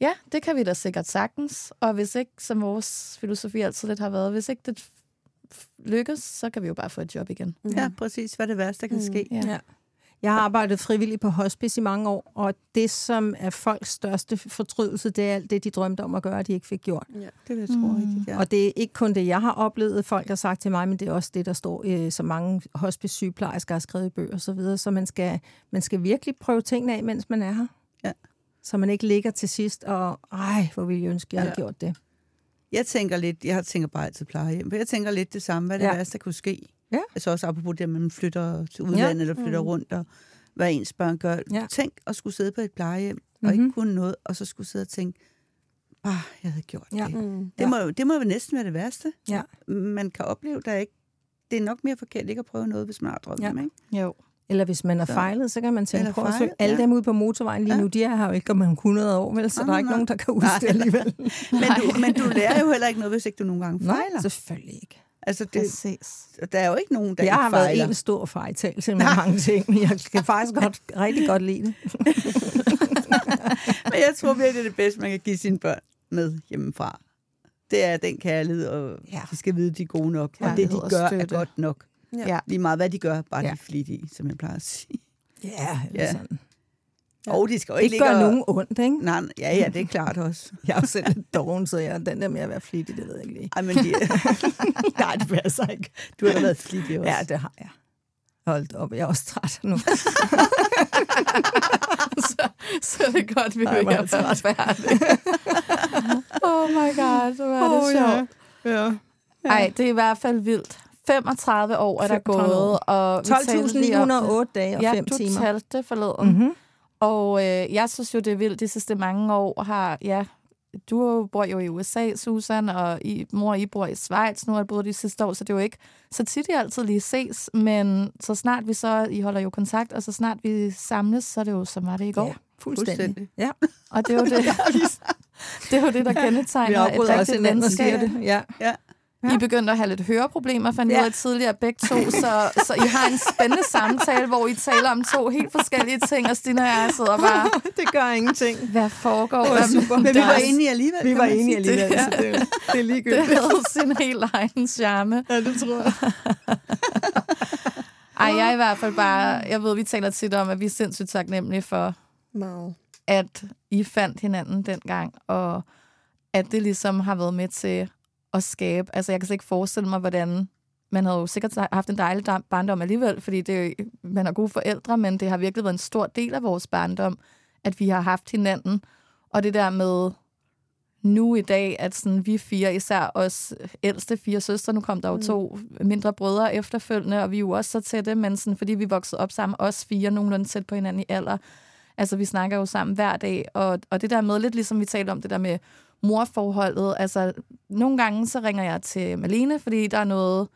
ja, det kan vi da sikkert sagtens, og hvis ikke, som vores filosofi altid lidt har været, hvis ikke det lykkes, så kan vi jo bare få et job igen. Ja, præcis. Hvad er det værste, der kan ske? Ja. Ja. Jeg har arbejdet frivilligt på hospice i mange år, og det, som er folks største fortrydelse, det er alt det, de drømte om at gøre, de ikke fik gjort. Ja. Det vil jeg tro Mm. rigtigt, ja. Og det er ikke kun det, jeg har oplevet, folk har sagt til mig, men det er også det, der står, øh, så mange hospice-sygeplejersker har skrevet i bøger og så videre. Så man skal, man skal virkelig prøve tingene af, mens man er her. Ja. Så man ikke ligger til sidst og, ej, hvor ville jeg ønske, jeg havde Ja. gjort det. Jeg tænker lidt, jeg tænker bare altid plejehjem, for jeg tænker lidt det samme, hvad det Ja. ja. værste, der kunne ske. Ja. Altså også apropos det, at man flytter til udlandet, ja. eller flytter Mm. rundt, og hvad ens børn gør. Ja. Tænk at skulle sidde på et plejehjem, og Mhm. ikke kunne noget, og så skulle sidde og tænke, ah, jeg havde gjort Ja. det. Mm. Det, Ja. må, jo- det må jo næsten være det værste. Ja. Man kan opleve, der ikke det er nok mere forkert ikke at prøve noget, hvis man har drømmen, Ja. ikke? Jo. Eller hvis man er Så- fejlet, så kan man tænke, prøv at søge alle ja. dem ude på motorvejen lige Ja. nu, de er her jo ikke om 100 år, vel? Så Nej, der er ikke nej, nogen, der kan huske Nej. det alligevel. Men du, men du lærer jo heller ikke noget, hvis ikke du nogle gange Nej, fejler. selvfølgelig ikke. Altså, det, Præcis. der er jo ikke nogen, der jeg ikke har været en stor fejltagelse med mange ting, men jeg kan faktisk godt, rigtig godt lide det. Men jeg tror virkelig, det er det bedste, man kan give sine børn med hjemmefra. Det er den kærlighed, og Ja. de skal vide, de er gode nok. Og det, Kærlighed de gør, er støtte. godt nok. Ja. Ja. Lige meget, hvad de gør, bare Ja. ja. de er flittige, som jeg plejer at sige. Ja, eller Ja. sådan. Ja. Og de skal jo ikke ligge gør og... nogen ondt, ikke? Nej, ja, ja, det er klart også. Jeg er jo selv lidt doven, så jeg, den der med at være flittig, det ved jeg ikke lige. Ej, men de, Nej, det passer ikke. du har da været flittig også. Ja, det har jeg. Hold op, jeg er også træt nu. så, så er det godt, vi Ej, vil er jeg færdig. oh my god, så er det Åh, sjovt. ja. ja. Ej, det er i hvert fald vildt. 35 år er der 35 gået. Og vi talte lige om det. 12.908 dage og ja, 5 du timer. talte det forleden. Mm-hmm. Og øh, jeg synes jo, det er vildt. De sidste mange år har, ja, du bor jo i USA, Susan, og I, mor og I bor i Schweiz nu, har boet de sidste år, så det er jo ikke så tit, I altid lige ses, men så snart vi så, I holder jo kontakt, og så snart vi samles, så er det jo, som var det i går. Ja, fuldstændig. Fuldstændig. Ja. Og det er jo det, det, er jo det der Vi kendetegner et afbryder også rigtigt hinanden og siger venskab. det. Ja. Ja. I begyndte at have lidt høreproblemer, fandt ja. Ja. ud af tidligere begge to, så, så I har en spændende samtale, hvor I taler om to helt forskellige ting, og Stine og jeg sidder bare, det gør ingenting. hvad foregår Det var super. Men vi var enige alligevel. Vi var enige alligevel, Det- så det, er- det er Det ligegyldigt. havde sin helt egen charme. Ja, det tror jeg. Ej, jeg er i hvert fald bare, jeg ved, vi taler tit om, at vi er sindssygt taknemmelige for, Meget. at I fandt hinanden dengang, og at det ligesom har været med til at skabe, altså jeg kan slet ikke forestille mig, hvordan man havde jo sikkert haft en dejlig barndom alligevel, fordi det, man har gode forældre, men det har virkelig været en stor del af vores barndom, at vi har haft hinanden. Og det der med nu i dag, at sådan, vi fire, især os ældste fire søstre, nu kom der jo Mm. to mindre brødre efterfølgende, og vi er jo også så tætte, men sådan, fordi vi voksede op sammen, os fire, nogenlunde tæt på hinanden i alder. Altså, vi snakker jo sammen hver dag, og, og det der med, lidt ligesom vi talte om, det der med morforholdet, altså, nogle gange så ringer jeg til Malene, fordi der er noget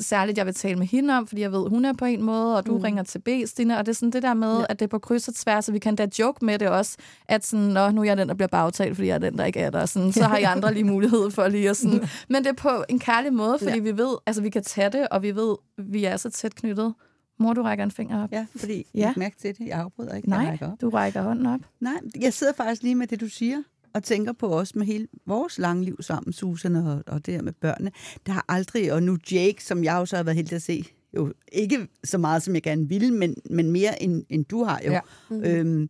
særligt, jeg vil tale med hende om, fordi jeg ved, hun er på en måde, og du mm. Ringer til B, Stine, og det er sådan det der med, Ja. at det er på kryds og tværs, og vi kan da joke med det også, at sådan, Nå, nu er jeg den, der bliver bagtalt, fordi jeg er den, der ikke er der. Sådan, så har I andre lige mulighed for lige at sådan. Men det er på en kærlig måde, fordi ja. vi ved, altså vi kan tage det, og vi ved, vi er så tæt knyttet. Mor, du rækker en finger op. Ja, fordi Ja. jeg mærke til det. Jeg afbryder ikke. Jeg Nej, rækker op. du rækker hånden op. Nej, jeg sidder faktisk lige med det, du siger, og tænker på os med hele vores lange liv sammen, Susan og, og det her med børnene. Der har aldrig, og nu Jake, som jeg også har været heldig at se, jo ikke så meget, som jeg gerne ville, men, men mere end, end du har jo. Ja. Mm. Øhm,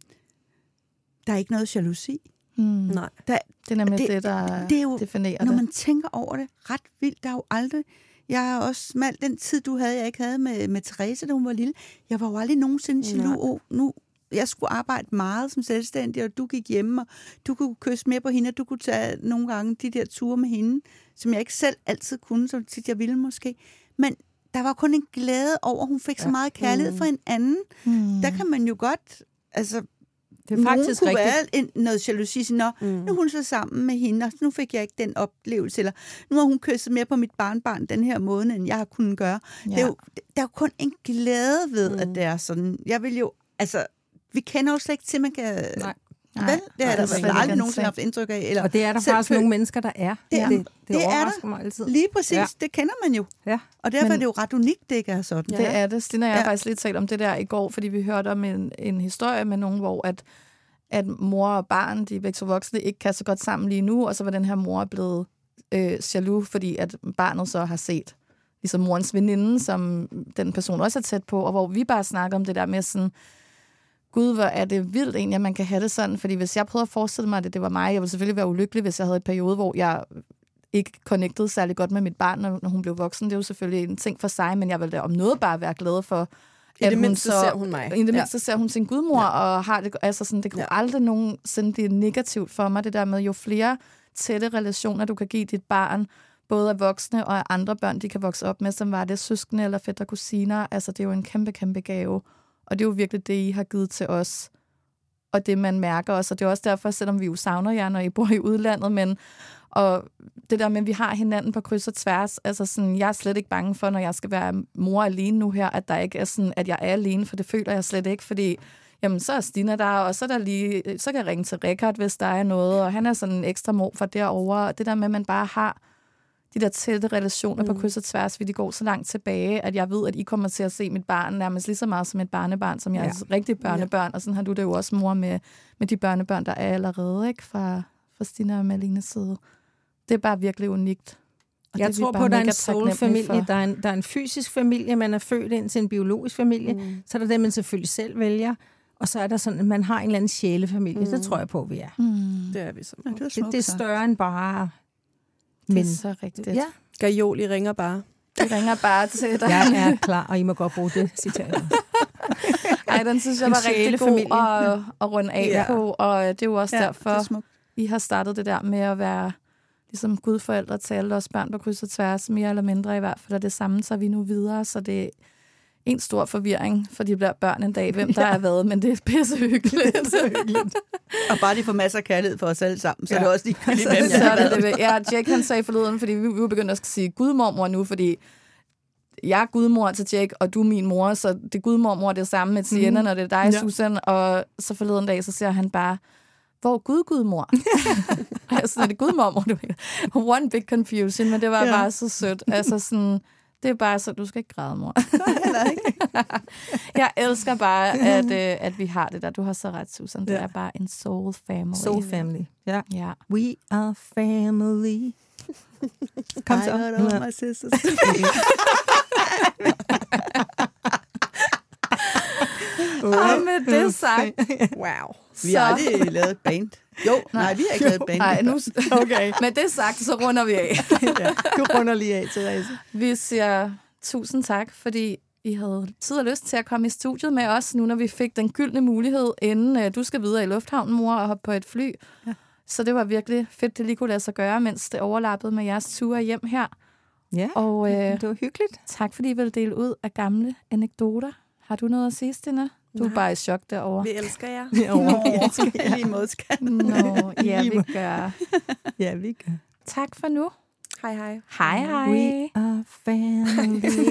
der er ikke noget jalousi. Hmm. Nej. Der, Det er nemlig det, Det- det der det er jo- definerer når det. man tænker over det, ret vildt, der er jo aldrig... Jeg er også smal. Den tid, du havde, jeg ikke havde med, med Therese, da hun var lille. Jeg var jo aldrig nogensinde jaloux. Nu, jeg skulle arbejde meget som selvstændig, og du gik hjemme, og du kunne kysse mere på hende, og du kunne tage nogle gange de der ture med hende, som jeg ikke selv altid kunne, så tit jeg ville måske. Men der var kun en glæde over, at hun fik så meget kærlighed mm. for en anden. Mm. Der kan man jo godt, altså det er faktisk kunne rigtigt. være en, noget jalousi, sådan, Nå, mm. nu er hun så sammen med hende, og nu fik jeg ikke den oplevelse, eller nu har hun kysset mere på mit barnbarn den her måde, end jeg har kunnet gøre. Ja. Det er jo, der er jo kun en glæde ved, mm. at det er sådan. Jeg vil jo, altså, vi kender jo slet ikke til, man kan... Nej. Nej, Vel? Det er der vel aldrig nogensinde haft indtryk af. Eller og det er der faktisk nogle mennesker, der er. Det, er, det, det, det, er der. mig altid. Lige præcis. Ja. Det kender man jo. Ja. Og derfor Men, er det jo ret unikt, det ikke er sådan. Ja. Det er det. Stine og jeg ja. faktisk lidt talt om det der i går, fordi vi hørte om en, en historie med nogen, hvor at, at mor og barn, de er begge to voksne, ikke kan så godt sammen lige nu, og så var den her mor blevet øh, jaloux, fordi at barnet så har set ligesom morens veninde, som den person også er tæt på, og hvor vi bare snakker om det der med sådan, gud, hvor er det vildt egentlig, at man kan have det sådan. Fordi hvis jeg prøvede at forestille mig, at det, det var mig, jeg ville selvfølgelig være ulykkelig, hvis jeg havde et periode, hvor jeg ikke connectede særlig godt med mit barn, når, hun blev voksen. Det er jo selvfølgelig en ting for sig, men jeg ville da om noget bare være glad for, i det mindste så, ser hun mig. I det mindste ja. ser hun sin gudmor, ja. og har det, altså sådan, det kunne ja. aldrig nogensinde blive negativt for mig, det der med, jo flere tætte relationer, du kan give dit barn, både af voksne og af andre børn, de kan vokse op med, som var det søskende eller fætter kusiner, altså det er jo en kæmpe, kæmpe gave. Og det er jo virkelig det, I har givet til os. Og det, man mærker også. Og det er også derfor, selvom vi jo savner jer, når I bor i udlandet, men og det der med, at vi har hinanden på kryds og tværs, altså sådan, jeg er slet ikke bange for, når jeg skal være mor alene nu her, at der ikke er sådan, at jeg er alene, for det føler jeg slet ikke, fordi jamen, så er Stina der, og så, er der lige, så kan jeg ringe til Rikard, hvis der er noget, og han er sådan en ekstra mor for derovre. Det der med, at man bare har de der tætte relationer mm. på kryds og tværs, fordi de går så langt tilbage, at jeg ved, at I kommer til at se mit barn nærmest lige så meget som et barnebarn, som jeg ja. er rigtig børnebørn. Ja. Og sådan har du det jo også, mor, med, med de børnebørn, der er allerede, ikke? Fra, fra Stina og Malines side. Det er bare virkelig unikt. Og jeg det tror på, at der er en soul-familie, der er en, der er en fysisk familie, man er født ind til en biologisk familie, mm. så er der det, man selvfølgelig selv vælger, og så er der sådan, at man har en eller anden sjælefamilie. Mm. Det tror jeg på, vi er. Mm. Det er vi så. Ja, det, er det, det er større end bare men, det er så rigtigt. Ja. Gajoli ringer bare. Det ringer bare til dig. Jeg er klar, og I må godt bruge det citat. Ej, den synes jeg var rigtig god at, at runde af ja. på, og det er jo også ja, derfor, I har startet det der med at være ligesom gudforældre til alle os børn på kryds og tværs, mere eller mindre i hvert fald, og det samme så vi nu videre, så det en stor forvirring for de bliver børn en dag, hvem der ja. er hvad, men det er pisse hyggeligt. så hyggeligt. og bare de får masser af kærlighed for os alle sammen, så ja. er det også de hvem så, så er det det. Ja, Jake han sagde forleden, fordi vi, vi var begyndt at sige gudmormor nu, fordi jeg er gudmor til Jake, og du er min mor, så det er gudmormor det er samme med Sienna, mm. og det er dig, ja. Susan, og så forleden dag, så siger han bare, hvor Gud gudmor? altså, er det gudmormor, du One big confusion, men det var ja. bare så sødt. Altså sådan, det er bare så, du skal ikke græde, mor. Nej, ikke. jeg elsker bare, at, øh, at vi har det der. Du har så ret, Susan. Det ja. er bare en soul family. Soul family, ja. ja. We are family. Kom så. I love my sisters. Og med det sagt. Wow. Vi har aldrig lavet et band. Jo, nej, nej vi har ikke lavet et band. Nej, nu, okay. Med det sagt, så runder vi af. ja, du runder lige af, Therese. Vi siger tusind tak, fordi I havde tid og lyst til at komme i studiet med os, nu når vi fik den gyldne mulighed, inden uh, du skal videre i lufthavnen, mor, og hoppe på et fly. Ja. Så det var virkelig fedt, det lige kunne lade sig gøre, mens det overlappede med jeres ture hjem her. Ja, og, uh, det var hyggeligt. Tak, fordi I ville dele ud af gamle anekdoter. Har du noget at sige, Stina? Du er bare i chok derovre. Vi elsker jer. Nå, vi elsker jer lige mod Nå, ja, vi gør. Ja, vi gør. Tak for nu. Hej, hej. Hej, hej. We are family.